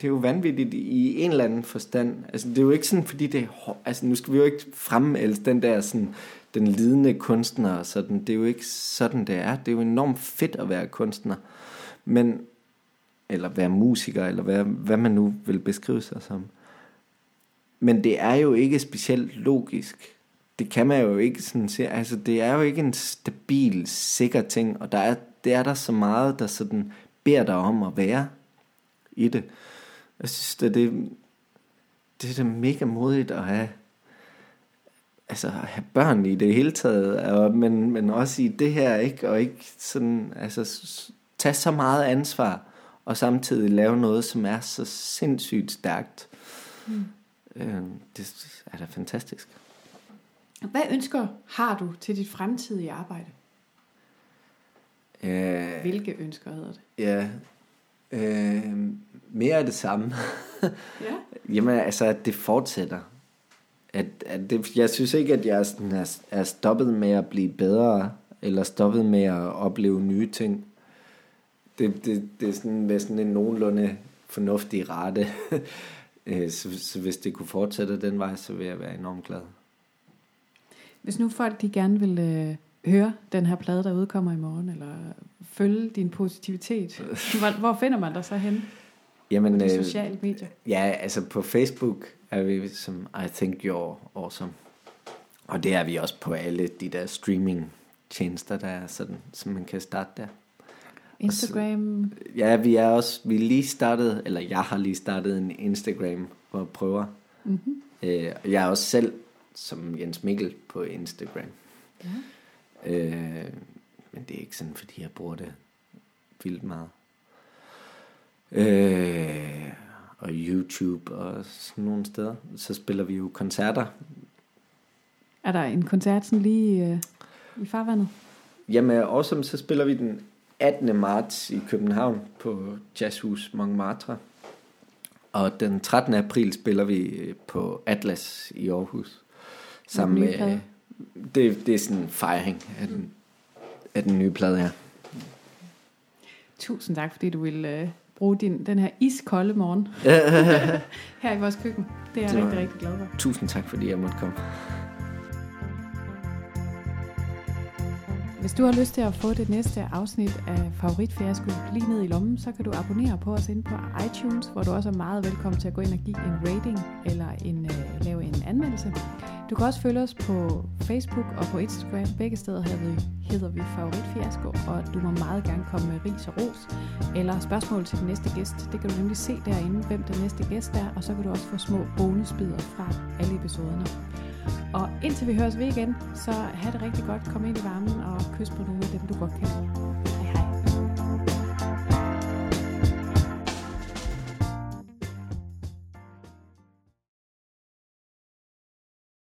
det er jo vanvittigt i en eller anden forstand. Altså det er jo ikke sådan, fordi det er Altså nu skal vi jo ikke fremælse den der sådan, den lidende kunstner og sådan. Det er jo ikke sådan, det er. Det er jo enormt fedt at være kunstner. Men, eller være musiker, eller hvad, hvad man nu vil beskrive sig som. Men det er jo ikke specielt logisk. Det kan man jo ikke sådan se. Altså, det er jo ikke en stabil, sikker ting, og der er, det er der så meget, der sådan beder dig om at være i det. Jeg synes, at det, det er da mega modigt at have, altså at have børn i det hele taget, og, men, men også i det her, ikke? Og ikke sådan, altså tage så meget ansvar, og samtidig lave noget, som er så sindssygt stærkt.
Mm.
Øh, det er da fantastisk.
Hvad ønsker har du til dit fremtidige arbejde?
Øh,
Hvilke ønsker hedder det?
ja, øh, mere af det samme.
Ja.
Jamen altså, at det fortsætter. At, at det, jeg synes ikke, at jeg sådan er, er stoppet med at blive bedre, eller stoppet med at opleve nye ting. Det, det, det er sådan med sådan en nogenlunde fornuftig rate. Øh, så, så hvis det kunne fortsætte den vej, så vil jeg være enormt glad.
Hvis nu folk de gerne vil øh, høre den her plade, der udkommer i morgen, eller følge din positivitet, hvor, hvor finder man dig så hen
Jamen,
på de
øh,
sociale medier?
Ja, altså på Facebook er vi som I think you're awesome. Og det er vi også på alle de der streaming tjenester, der er sådan, som man kan starte der.
Instagram,
Ja, vi er også, vi lige startet, eller jeg har lige startet en Instagram, hvor jeg prøver.
mm-hmm.
Øh, jeg er også selv som Jens Mikkel på Instagram.
ja.
Øh, men det er ikke sådan, fordi jeg bruger det vildt meget. Øh, og YouTube og sådan nogle steder. Så spiller vi jo koncerter.
er der en koncert sådan lige øh, i farvandet?
Jamen, awesome, så spiller vi den 18. marts i København på Jazzhus Montmartre. Og den 13. april spiller vi på Atlas i Aarhus. Sammen med,
plade?
det, det er sådan en fejring af den, af den nye plade her.
Tusind tak, fordi du vil øh, bruge din, den her iskolde morgen her i vores køkken. Det er jeg
Det
rigtig, rigtig glad for.
Tusind tak, fordi jeg måtte komme.
Hvis du har lyst til at få det næste afsnit af Favoritfiasko lige ned i lommen, så kan du abonnere på os inde på iTunes, hvor du også er meget velkommen til at gå ind og give en rating eller en, øh, lave en anmeldelse. Du kan også følge os på Facebook og på Instagram. Begge steder hedder vi, hedder vi Favoritfiasko, og du må meget gerne komme med ris og ros eller spørgsmål til den næste gæst. Det kan du nemlig se derinde, hvem den næste gæst er, og så kan du også få små bonusbidder fra alle episoderne. Og indtil vi høres ved igen, så have det rigtig godt, kom ind i varmen og kys på nogle af dem, du godt kan.